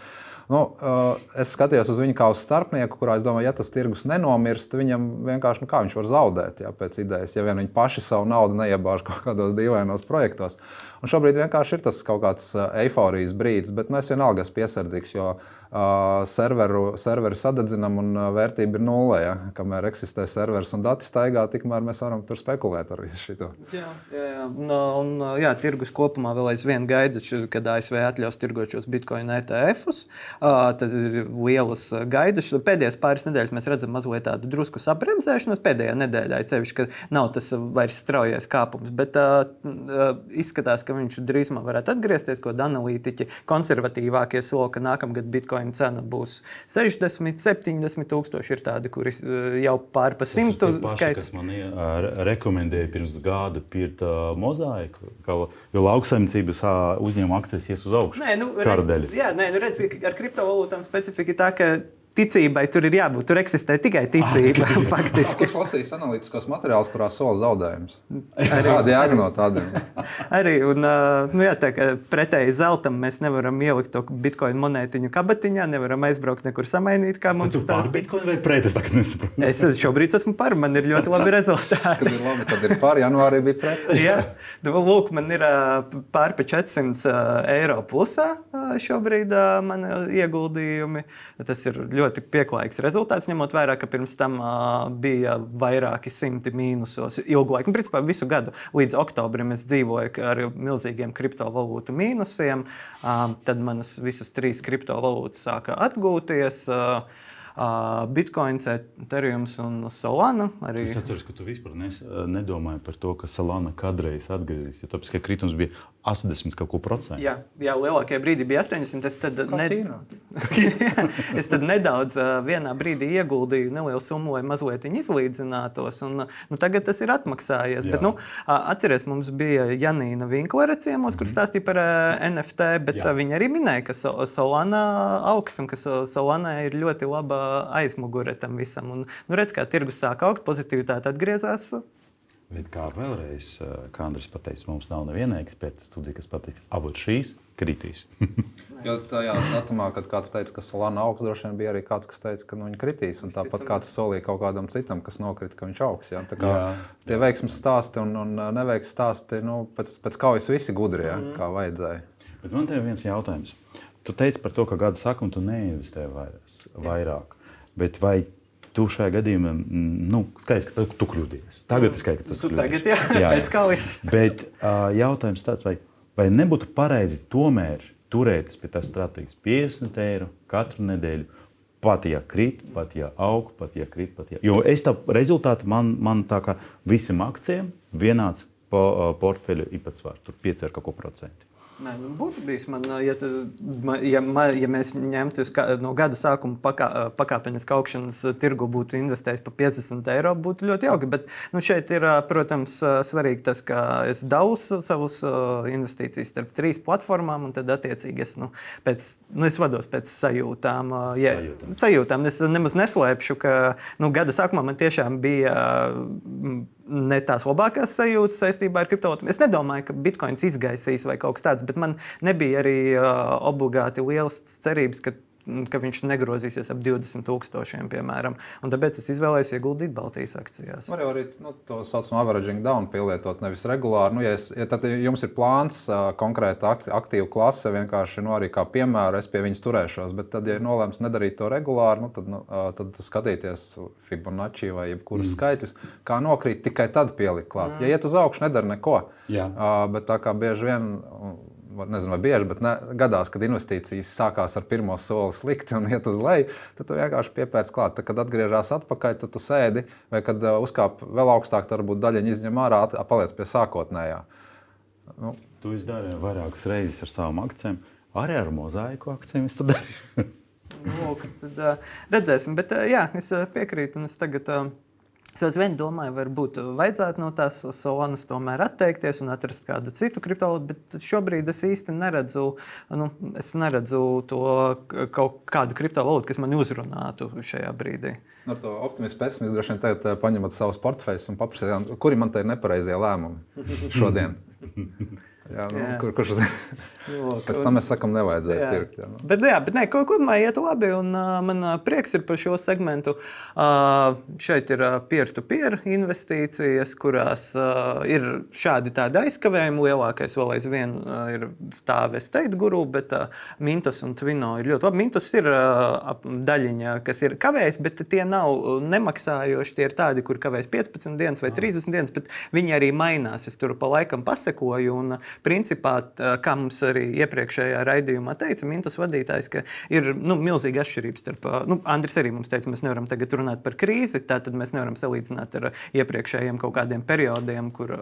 Nu, uh, es skatījos uz viņu kā uz starpnieku, kurā es domāju, ja tas tirgus nenomirst, viņam vienkārši nu, viņš var zaudēt. Jā, pēc idejas, ja vien viņi paši savu naudu neiebāž kaut kādos dīvainos projektos. Un šobrīd vienkārši ir tas kaut kāds eifórijas brīdis, bet nu, es vienalga esmu piesardzīgs, jo uh, serveru, serveru sadedzinām un vērtība ir nulle. Ja? Kamēr eksistē serveris un dati staigā, tikmēr mēs varam tur spekulēt ar visu šo. Jā, jā, jā. Un, un, jā, tirgus kopumā vēl aizvien gaida, kad ASV atļaus tirgot šos bitkoinu ETF-us. Tas ir lielas gaidas. Pēdējās pāris nedēļas mēs redzam mazliet tādu drusku sabremzēšanos. Pēdējā nedēļā ir ceļš, ka nav tas vairs straujais kāpums, bet uh, izskatās, ka viņš drīzumā varētu atgriezties, ko analītiķi konservatīvākie sola, ka nākamgad bitkoina cena būs 60, 70 tūkstoši. Ir tādi, kuri eh, jau pār pa simtu skaitu. Kas man rekomendēja pirms gada pirkt uh, mozaiku, ka jo lauksaimniecības uzņēmuma akcijas ies uz augšu. Nē, nu, redz, jā, nē, nu redz, ar kriptovalūtām specifika tā, ka ticībai tur ir jābūt. Tur eksistē tikai ticība. Ah, *laughs* faktiski. Kurš lasīs analītiskos materiālus, kurā sola zaudējums? Kāda jēga no tādiem? *laughs* Arī, un, nu, jā, tā, pretēji zeltam mēs nevaram ielikt to bitkoinu monētiņu kabatiņā, nevaram aizbraukt nekur samainīt. Kā mums tas? Par bitkoinu vai pret? Es. Es šobrīd esmu par, man ir ļoti labi *laughs* rezultāti. tad ir labi, tad ir par, janvārī bija pret. jā, nu, lūk, man ir pār pa 400 eiro plusā šobrīd man ieguldījumi. Tas ir ļoti ļoti pieklājīgs rezultāts, ņemot vērā, ka pirms tam uh, bija vairāki simti mīnusos ilgu laiku. Nu, principā visu gadu līdz oktobrim es dzīvoju ar milzīgiem kriptovalūtu mīnusiem. Uh, tad manas visas trīs kriptovalūtas sāka atgūties. Uh, Bitcoins, Ethereum un Solana. Arī... Es atceros, ka tu vispār nes, nedomāji par to, ka Solana kādreiz atgriezīsies. Tāpēc, ka kritums bija 80 kaut ko procentu. Jā, jā lielākajā brīdī bija 80. Es tad, ne... *laughs* es tad nedaudz vienā brīdī ieguldīju nelielu summu, lai mazliet izlīdzinātos. Un, nu, tagad tas ir atmaksājies. Jā. Bet, nu, atceries, mums bija Janīna Vinklere ciemos, kur mhm. stāstīja par NFT, bet jā. viņa arī minēja, ka Solana augs un ka Solana ir ļoti laba aizmugure tam visam. Un, nu, redz, kā tirgus sāk augt, pozitīvitāte atgriezās. Bet kā vēlreiz, kā Andris teica, mums nav neviena eksperta studija, kas pateiks, avot šīs kritīs. *laughs* jo tajā datumā, kad kāds teica, ka Solana augs, droši vien bija arī kāds, kas teica, ka nu, viņa kritīs. Un tāpat kāds solīja kaut kādam citam, kas nokrita, ka viņš augs. Jā. Tā kā jā, tie veiksmes stāsti un, un neveiksmes stāsti nu, pēc, pēc kaujas visi gudri, jā, mm. kā vajadzēja. Bet man te ir viens jautājums. Tu teici par to, ka gada sākumā tu neinvestē vairāk. Bet vai tu šajā gadījumā, nu, skaidrs, ka tu, tu kļūdījies. Tagad es skaidrs, ka tas ir. Tagad, jā, jā, jā. Bet uh, jautājums tāds, vai, vai nebūtu pareizi tomēr turēties pie tā stratēģijas 50 eiro katru nedēļu? Pat ja krīt, pat ja aug, pat ja krīt, pat ja. Jo es tā rezultātu man, man tā kā visam akcijiem vienāds po, portfeļu īpatsvars, tur 5 ar kaut ko procentu. Nē, nu, būtu bijis man, ja, ja, ja mēs ņemtu no gada sākuma pakā, pakāpenisku augšanas tirgu, būtu investējis par 50 eiro, būtu ļoti jauki. Bet nu, šeit ir, protams, svarīgi tas, ka es dauzu savus investīcijas starp trīs platformām, un tad, attiecīgi, es, nu, pēc, nu, es vados pēc sajūtām. Ja, sajūtām. sajūtām. Es nemaz neslēpšu, ka nu, gada sākumā man tiešām bija ne tās labākās sajūtas saistībā ar kriptovalūtām. Es nedomāju, ka bitkoins izgaisīs vai kaut kas tāds, bet man nebija arī uh, obligāti liels cerības, ka ka viņš negrozīsies ap 20 tūkstošiem, piemēram. Un tāpēc es izvēlējos ieguldīt Baltijas akcijās. Var arī nu, to saucamo averaging down pielietot nevis regulāri. Nu, ja, es, ja tad jums ir plāns konkrēta aktīva klase, vienkārši nu, arī kā piemēru es pie viņas turēšos. Bet tad, ja ir nolēmts nedarīt to regulāri, nu, tad, nu, tad skatīties Fibonacci vai jebkurus mm. skaitļus, kā nokrīt, tikai tad pielikt klāt. Mm. Ja iet uz augšu, nedara neko. Jā. Bet tā kā bieži vien nezinu, vai bieži, bet ne, gadās, kad investīcijas sākās ar pirmo soli slikti un iet uz leju, tad tu vienkārši piepērci klāt. Tad, kad atgriežas atpakaļ, tad tu sēdi, vai kad uh, uzkāp vēl augstāk, tad varbūt daļiņa izņem ārā, paliec pie sākotnējā. Nu. Tu izdarīji vairākas reizes ar savām akcijām, arī ar mozaiku akcijiem. Darīju. Lūk, tad uh, redzēsim, bet uh, jā, es piekrītu. Es tagad uh, Es aizvien domāju, varbūt vajadzētu no tās solanas tomēr atteikties un atrast kādu citu kriptovalūtu, bet šobrīd es īsti neredzu, nu, es neredzu to kaut kādu kriptovalūtu, kas man uzrunātu šajā brīdī. Ar to optimismu pesimismu droši vien tagad eh, paņemat savus portfeļus un paprasiet, kuri man te ir nepareizie lēmumi šodien. *laughs* Jā, nu, jā. Kur, kurš Pēc tam mēs sakām, nevajadzēja jā. pirkt. Jā, nu. Bet, jā, bet nē, kaut kur iet labi. Un, uh, man prieks ir par šo segmentu. Uh, šeit ir uh, peer-to-peer investīcijas, kurās uh, ir šādi aizkavējumi. Lielākais vēl aizvien uh, ir stāvis teikt guru, bet uh, Mintas un Twino ir ļoti labi. Mintas ir uh, daļiņa, kas ir kavējis, bet tie nav nemaksājoši. Tie ir tādi, kur kavējas 15 dienas vai 30 dienas, bet viņi arī mainās. Es tur pa laikam pasekoju. Un, principā, kā mums arī iepriekšējā raidījumā teica Mintas vadītājs, ka ir nu, milzīga atšķirība starp, nu, Andris arī mums teica, mēs nevaram tagad runāt par krīzi, tātad mēs nevaram salīdzināt ar iepriekšējiem kaut kādiem periodiem, kur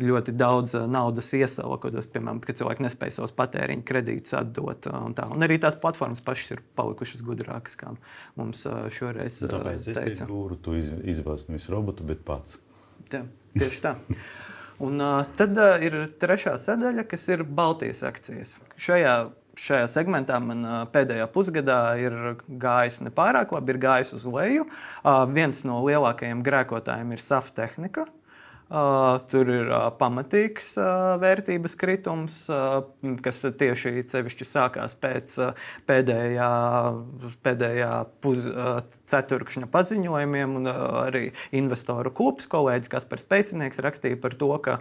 ļoti daudz naudas iesala, kādos, piemēram, kad cilvēki nespēja savus patēriņu kredītus atdot. Un, tā. un arī tās platformas pašas ir palikušas gudrākas, kā mums šoreiz nu, tāpēc teica. Es gūru, tu izvēlies nevis robotu, bet pats. Tā, tieši tā. *laughs* Un, uh, tad uh, ir trešā sadaļa, kas ir Baltijas akcijas. Šajā, šajā segmentā man uh, pēdējā pusgadā ir gājis nepārāk labi, ir gājis uz leju. Uh, viens no lielākajiem grēkotājiem ir SAF tehnika. Tur ir pamatīgs vērtības kritums, kas tieši sevišķi sākās pēc pēdējā, pēdējā pusceturkšņa paziņojumiem. Arī investoru klubs kolēģis Kaspars Pēcinieks rakstīja par to, ka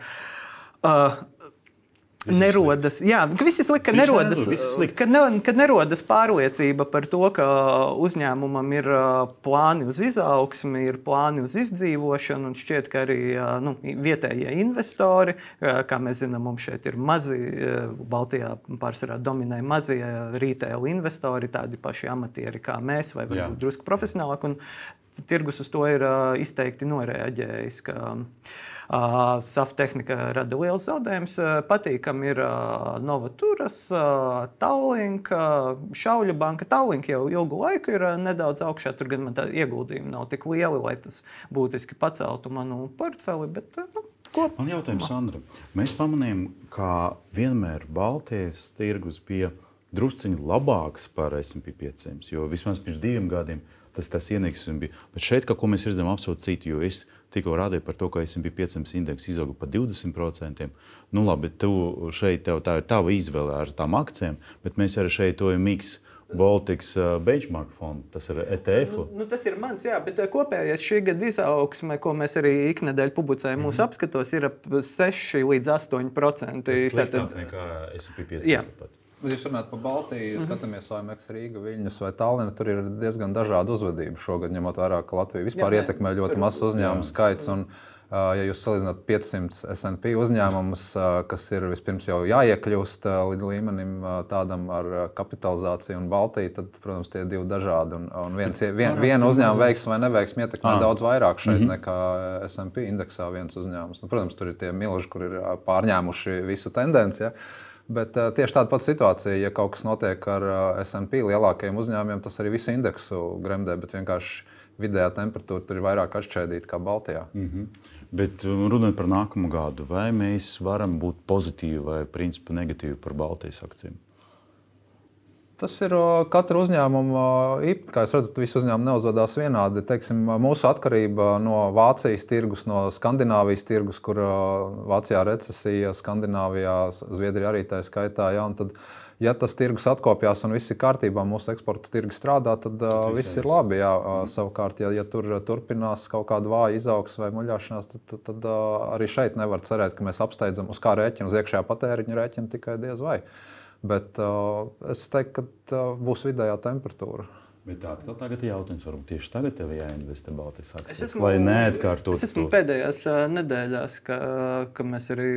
nerodas, jā, ka viss ir slikti, ka nerodas, slikti. Ka, ne, ka nerodas pārliecība par to, ka uzņēmumam ir plāni uz izaugsmi, ir plāni uz izdzīvošanu, un šķiet, ka arī nu, vietējie investori, kā mēs zinām, mums šeit ir mazi, Baltijā pārsvarā dominē mazie retail investori, tādi paši amatieri kā mēs, vai varbūt drusku profesionālāk, un tirgus uz to ir izteikti noreaģējis. Ka, uh, Uh, SAF tehnika rada liels zaudējums. Patīkami ir Novaturas, Tallink, Šauļu banka. Tallink jau ilgu laiku ir nedaudz augšā. Tur gan man tā ieguldījumi nav tik lieli, lai tas būtiski paceltu manu portfeli. Bet, nu, Ko? Man jautājums, Sandra. Mēs pamanījām, ka vienmēr Baltijas tirgus bija drusciņš labāks par SP 500, jo vismaz pirms diviem gadiem tas, tas ienieksums bija. Bet šeit kaut ko mēs redzam absolūti citu, jo es tikko rādīju par to, ka SP 500 indeks izauga par 20%. Nu, labi, tu šeit tev, tā ir tava izvēle ar tām akcijām, bet mēs arī šeit to miks. Baltics uh, benchmark fonds, tas ir ETF. Nu, nu, tas ir mans, jā, bet kopējais šī gada izaugsme, ko mēs arī iknedēļ publicējam mm -hmm. mūsu apskatos, ir ap 6 līdz 8%. Tas ir nekā SP 500. Ja jūs runājat par Baltiju, mm -hmm. skatāmies OMX Rīga, Viļņas vai Tallina, tur ir diezgan dažāda uzvedība šogad, ņemot vērā, ka Latvija vispār jā, ietekmē ļoti mazs uzņēmumu skaits. Un, ja jūs salīdzināt 500 SP uzņēmumus, kas ir vispirms jau jāiekļūst līdz līmenim tādam ar kapitalizāciju un Baltiju, tad, protams, tie ir divi dažādi. Un, un viens, vien, viena uzņēmuma veiksme vai neveiksme ietekmē ah. daudz vairāk šeit mm -hmm. nekā SP indeksā viens uzņēmums. Nu, protams, tur ir tie milži, kur ir pārņēmuši visu tendenci. Ja? Bet uh, tieši tāda pati situācija, ja kaut kas notiek ar uh, eh, SP lielākajiem uzņēmumiem, tas arī visu indeksu gremdē, bet vienkārši vidējā temperatūra tur ir vairāk atšķaidīta kā Baltijā. Mm -hmm. Bet runājot par nākamo gadu, vai mēs varam būt pozitīvi vai principā negatīvi par Baltijas akcijiem? Tas ir katra uzņēmuma īpašs. Kā jūs redzat, visi uzņēmumi neuzvedās vienādi. Teiksim, mūsu atkarība no Vācijas tirgus, no Skandināvijas tirgus, kur Vācijā recesija, Skandināvijā, Zviedrijā arī tā skaitā. Ja, tad, ja tas tirgus atkopjās un viss ir kārtībā, mūsu eksporta tirgus strādā, tad uh, viss ir labi. Jā. Savukārt, ja, ja tur turpinās kaut kāda vāja izaugsme vai muļāšanās, tad, tad, tad uh, arī šeit nevar cerēt, ka mēs apsteidzam uz kā rēķinu, uz iekšējā patēriņa rēķina tikai diez vai. Uh, Bet uh, es teiktu, ka uh, būs vidējā temperatūra. Bet tā atkal tagad ir jautājums, varbūt tieši tagad tev jāinvestē Baltijas akcijas, lai neatkārtotu. Es esmu to. pēdējās uh, nedēļās, ka, ka mēs arī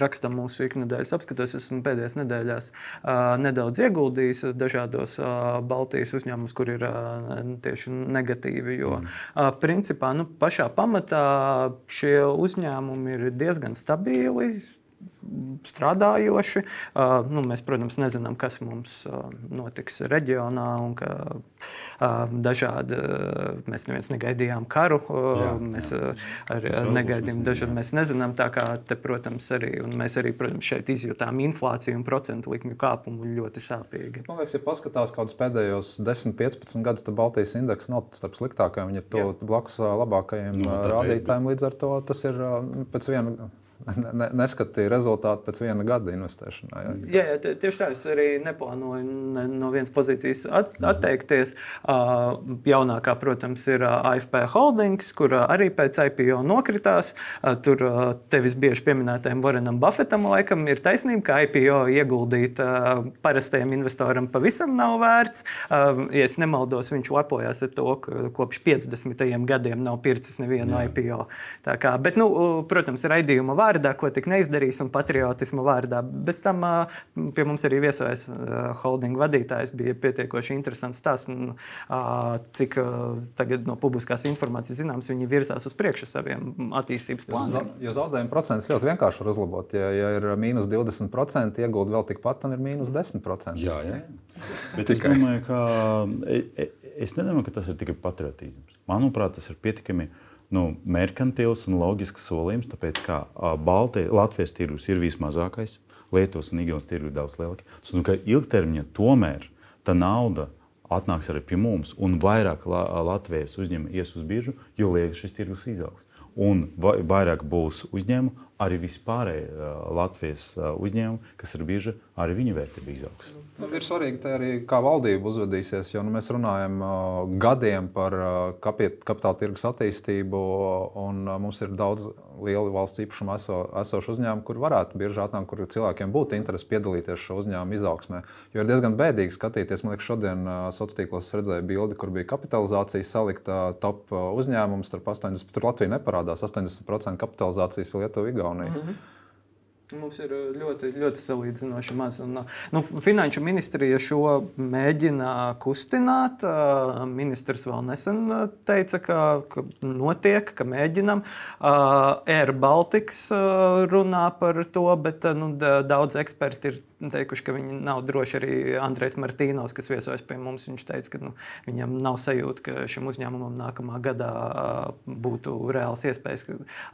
rakstām mūsu iknedēļas apskatos, esmu pēdējās nedēļās uh, nedaudz ieguldījis dažādos uh, Baltijas uzņēmumus, kur ir uh, tieši negatīvi. Jo mm. uh, principā nu, pašā pamatā šie uzņēmumi ir diezgan stabili strādājoši. Uh, nu, mēs, protams, nezinām, kas mums uh, notiks reģionā. Ka, uh, dažādi, mēs neviens negaidījām karu, jā, mēs jā. arī negaidījām dažādi. Mēs nezinām, tā kā te, protams, arī, mēs arī protams, šeit izjutām inflāciju un procentu likmju kāpumu ļoti sāpīgi. Man liekas, ja paskatās kaut kādus pēdējos 10, 15 gadus, tad Baltijas indeks nav starp sliktākajiem, ir to blakus labākajiem nu, rādītājiem. Līdz ar to tas ir pēc viena ne, neskatīja rezultātu pēc viena gada investēšanā. Jā, jā, jā tieši tā. Es arī neplānoju ne, no vienas pozīcijas at, atteikties. Uh, jaunākā, protams, ir AFP Holdings, kur arī pēc IPO nokritās. Uh, tur uh, tevis bieži pieminētajam Warrenam Buffetam laikam ir taisnība, ka IPO ieguldīt uh, parastajam investoram pavisam nav vērts. Uh, ja es nemaldos, viņš lepojās ar to, ka kopš 50. gadiem nav pircis nevienu jā. IPO. Tā kā, bet, nu, protams, raidījuma vārds vārdā, ko tik neizdarījis, un patriotismu vārdā. Bez tam pie mums arī viesojas holdinga vadītājs. Bija pietiekoši interesants stāsts, cik tagad no publiskās informācijas zināms, viņi virzās uz priekšu saviem attīstības plāniem. Jo zaudējuma procents ļoti vienkārši var uzlabot. Ja, ja ir mīnus 20%, iegūt vēl tikpat, tad ir mīnus 10%. Jā, jā. *laughs* Bet es domāju, ka e, e, es nedomāju, ka tas ir tikai patriotisms. Manuprāt, tas ir pietiekami nu, merkantils un loģisks solījums, tāpēc ka Baltijas, Latvijas tirgus ir vismazākais, Lietuvas un Igaunijas tirgus ir daudz lielāks. Tas nozīmē, ka ilgtermiņā tomēr tā nauda atnāks arī pie mums, un vairāk Latvijas uzņēmumu ies uz biržu, jo lielāks šis tirgus izaugs. Un vairāk būs uzņēmumu, arī vispārēji Latvijas uzņēmumi, kas ir bieži arī viņu vērtību izaugsme. Nu, ir svarīgi arī, kā valdība uzvedīsies, jo nu, mēs runājam gadiem par uh, kapitāla tirgus attīstību, un mums ir daudz lielu valsts īpašumu eso, esošu uzņēmumu, kur varētu bieži atnākt, kur cilvēkiem būtu interesi piedalīties šo uzņēmumu izaugsmē. Jo ir diezgan bēdīgi skatīties, man liekas, šodien sociālos tīklos redzēju bildi, kur bija kapitalizācija salikta top uzņēmums starp 80%, tur Latvija neparādās, 80% kapitalizācijas Lietuva, Igaunija. Mm -hmm. Mums ir uh, ļoti, ļoti salīdzinoši maz. Un, uh, nu, finanšu ministrija šo mēģina kustināt. Uh, ministrs vēl nesen teica, ka, ka notiek, ka mēģinam. Air Baltics runā par to, bet nu, daudz eksperti ir teikuši, ka viņi nav droši arī Andrejs Martīnos, kas viesojas pie mums. Viņš teica, ka nu, viņam nav sajūta, ka šim uzņēmumam nākamā gadā būtu reāls iespējas.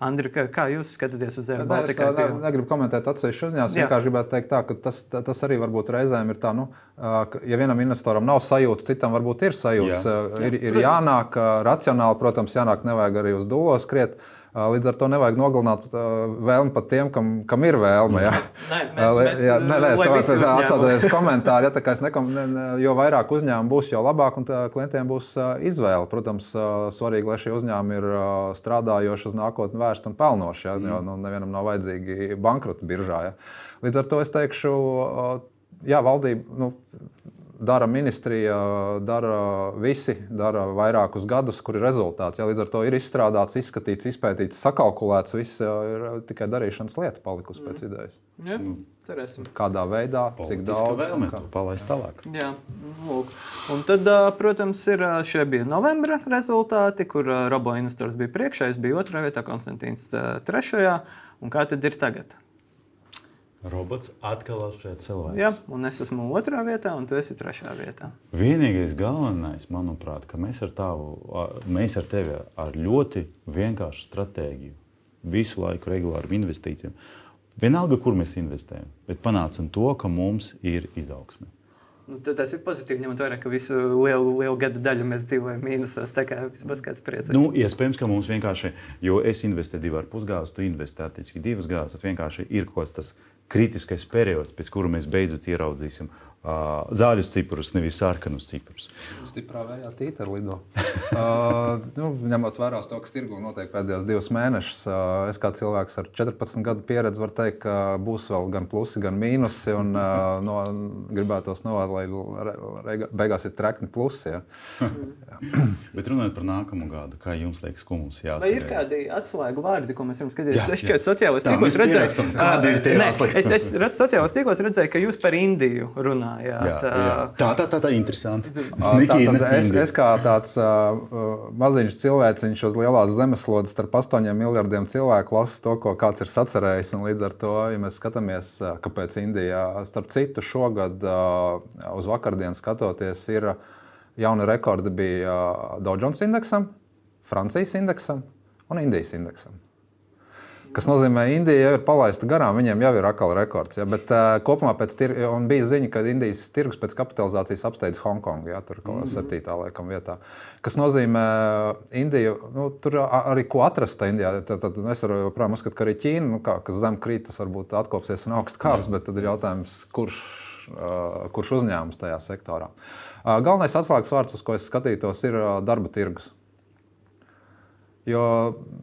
Andri, kā jūs skatāties uz Baltica? Es ne, negribu komentēt atsevišķu uzņēmumu. Vienkārši gribētu teikt, tā, ka tas, tas arī varbūt reizēm ir tā, nu, ka, ja vienam investoram nav sajūta, citam varbūt ir sajūta. Jā. Ir, ir jānāk racionāli, protams, jānāk nevajag arī uz dūlos skriet. Līdz ar to nevajag nogalināt vēlmi pat tiem, kam, kam ir vēlme. Jā, nē, mēs, jā, nē, nē es atsaucos komentāru. Ja, es nekom, ne, jo vairāk uzņēmumu būs, jo labāk un klientiem būs izvēle. Protams, svarīgi, lai šie uzņēmumi ir strādājoši uz nākotni vērsti un pelnoši. Ja, jo nu, nevienam nav vajadzīgi bankrota biržā. Ja. Līdz ar to es teikšu, jā, valdība. Nu, dara ministrija, dara visi, dara vairākus gadus, kur ir rezultāts. Ja, līdz ar to ir izstrādāts, izskatīts, izpētīts, sakalkulēts. Viss ir tikai darīšanas lieta palikusi pēc mm. idejas. Ja, mm. cerēsim. Kādā veidā, Politiska cik daudz vēlme kā... palaist tālāk. Jā, lūk. Un tad, protams, ir šie bija novembra rezultāti, kur Robo investors bija priekšā, es biju otrajā vietā, Konstantīns trešajā. Un kā tad ir tagad? Robots atkal apšķiet cilvēku. Jā, un es esmu otrā vietā, un tu esi trešā vietā. Vienīgais galvenais, manuprāt, ka mēs ar, tavu, mēs ar tevi ar ļoti vienkāršu stratēģiju, visu laiku regulāru investīcijām, vienalga, kur mēs investējam, bet panācam to, ka mums ir izaugsme. Nu, tas ir pozitīvi, ņemot vērā, ka visu lielu, lielu gadu daļu mēs dzīvojam mīnusos. Tā kā vismaz kāds priecājas. Nu, iespējams, ka mums vienkārši, jo es investēju divas ar pusgāzes, tu investēji attiecīgi divas gāzes, tas vienkārši ir kaut kas tāds kritiskais periods, pēc kura mēs beidzot ieraudzīsim uh, zaļus ciprus, nevis sarkanus ciprus. Stiprā vējā tīta lido. uh, *laughs* nu, ņemot vērā to, kas tirgu notiek pēdējos divus mēnešus, uh, es kā cilvēks ar 14 gadu pieredzi varu teikt, ka būs vēl gan plusi, gan mīnusi. Un, uh, no, gribētos novēlēt, lai beigās ir trekni plusi. Ja. *clears throat* Bet runājot par nākamo gadu, kā jums liekas, ko mums jāsaka? Vai ir kādi atslēgu vārdi, ko mēs varam skatīties? Jā, es tikai sociālajos tīklos redzēju, kādi ir tie atslēgas. *laughs* Es, es, es sociālajos tīklos redzēju, ka jūs par Indiju runājat runājāt. Jā, jā. Tā, tā, tā, tā interesanti. *laughs* tā, es, es kā tāds uh, maziņš cilvēciņš uz lielās zemeslodes starp 8 miljardiem cilvēku lasu to, ko kāds ir sacerējis. Līdz ar to, ja mēs skatāmies, kāpēc Indijā, starp citu, šogad uh, uz vakardienas skatoties, ir jauna rekorda bija Dow Jones indeksam, Francijas indeksam un Indijas indeksam. Kas nozīmē, ka Indija jau ir palaista garām, viņiem jau ir akla rekords. Ja, bet uh, kopumā pēc tirgus bija ziņa, ka Indijas tirgus pēc kapitalizācijas apsteidz Hongkongu, ja, tur kaut kādā mm -hmm. septītā laikam vietā. Kas nozīmē, ka Indija, nu, tur arī ko atrast Indijā. Tad, tad es varu joprojām uzskatīt, ka arī Ķīna, nu, kā, kas zem krīt, tas varbūt atkopsies un augsts kāps, bet tad ir jautājums, kurš, kurš uzņēmums tajā sektorā. Galvenais atslēgas vārds, uz ko es skatītos, ir darba tirgus. Jo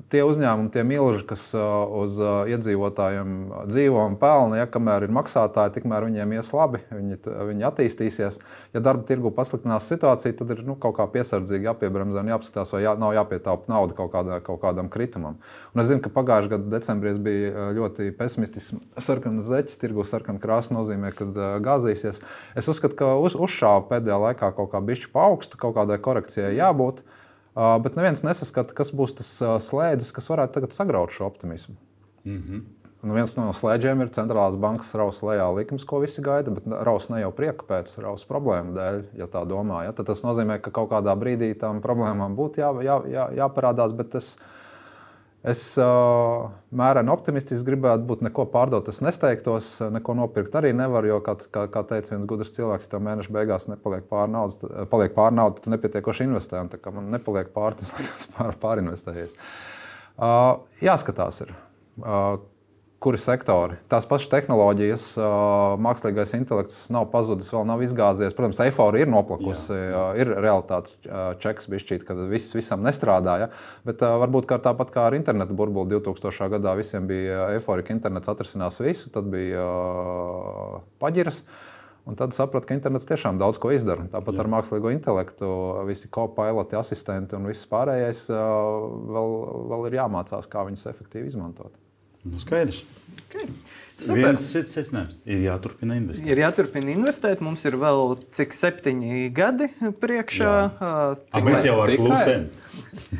tie uzņēmumi, tie milži, kas uz iedzīvotājiem dzīvo un pelna, ja kamēr ir maksātāji, tikmēr viņiem ies labi, viņi, viņi attīstīsies. Ja darba tirgu pasliktinās situācija, tad ir nu, kaut kā piesardzīgi jāpiebremzē un jāapskatās, vai jā, nav jāpietaupa nauda kaut, kādā, kaut kādam kritumam. Un es zinu, ka pagājušā gada decembrī bija ļoti pesimistisks. Sarkanas zeķis, tirgu sarkana krāsa nozīmē, ka gāzīsies. Es uzskatu, ka uz, uzšāva pēdējā laikā kaut kā bišķi paaugstu, kaut kādai korekcijai jābūt. Mm. Bet neviens nesaskata, kas būs tas slēdzis, kas varētu sagraut šo optimismu. Mm -hmm. Nu, viens no slēdzeniem ir centrālās bankas rausa lejā likums, ko visi gaida, bet rausa ne jau prieka pēc, rausa problēmu dēļ, ja tā domā. Ja? Tad tas nozīmē, ka kaut kādā brīdī tam problēmām būtu jā, jā, jā, jāparādās. Bet es, es uh, mēreni optimistiski gribētu būt, neko pārdot. Es nesteigtos, neko nopirkt arī nevaru, jo, kā, kā, kā teica viens gudrs cilvēks, ja mēneša beigās nepaliek pāri naudas, paliek pāri naudas, tad nepietiekoši investē. Tā kā man nepaliek pāri, tas *laughs* pār, pārinvestējies. Uh, jāskatās, ir. Uh, kuri sektori. Tās pašas tehnoloģijas, mākslīgais intelekts nav pazudis, vēl nav izgāzies. Protams, eifora ir noplakusi, Jā. ir realitātes čeks, bišķīt, kad viss visam nestrādāja. Bet varbūt kā tāpat kā ar internetu burbuli 2000. gadā visiem bija eifórija, ka internets atrisinās visu, tad bija paģiras. Un tad sapratu, ka internets tiešām daudz ko izdara. Tāpat Jā. ar mākslīgo intelektu, visi kopiloti, asistenti un viss pārējais vēl, vēl ir jāmācās, kā viņus efektīvi izmantot. Nu, skaidrs. Okay. Super. Viens secinājums ir jāturpina investēt. Ir jāturpina investēt. Mums ir vēl cik septiņi gadi priekšā. Cik mēs jau ar plusiem.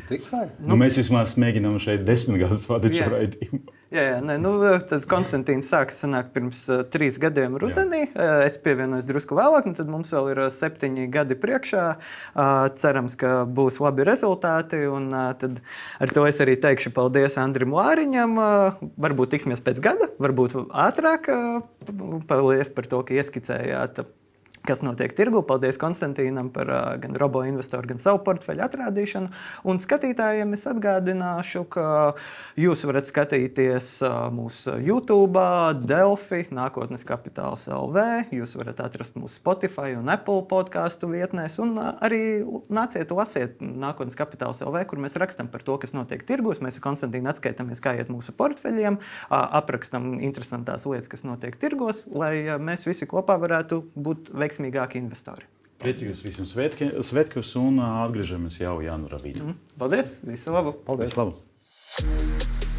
Tikai? Nu, nu, mēs vismaz mēģinām šeit desmit gadus vadīt šo raidījumu. Jā, jā nē, nu, tad Konstantīns sāka sanākt pirms uh, trīs gadiem rudenī. Jā. Es pievienojos drusku vēlāk, un tad mums vēl ir septiņi gadi priekšā. Uh, cerams, ka būs labi rezultāti. Un, uh, tad ar to es arī teikšu paldies Andrim Lāriņam. Uh, varbūt tiksimies pēc gada, varbūt ātrāk. Uh, paldies par to, ka ieskicējāt kas notiek tirgu. Paldies Konstantīnam par uh, gan robo investoru, gan savu portfeļu atrādīšanu. Un skatītājiem es atgādināšu, ka jūs varat skatīties uh, mūsu YouTube, Delphi, Nākotnes kapitāls LV. Jūs varat atrast mūsu Spotify un Apple podkāstu vietnēs. Un uh, arī nāciet lasiet Nākotnes kapitāls LV, kur mēs rakstām par to, kas notiek tirgos. Mēs ar Konstantīnu atskaitāmies, kā iet mūsu portfeļiem, aprakstam interesantās lietas, kas notiek tirgos, lai mēs visi kopā varētu būt veiksmīgi veiksmīgāki investori. Priecīgus visiem svētkus un atgriežamies jau janvārā. Mm. Paldies! Visu labu! Paldies! Visu labu.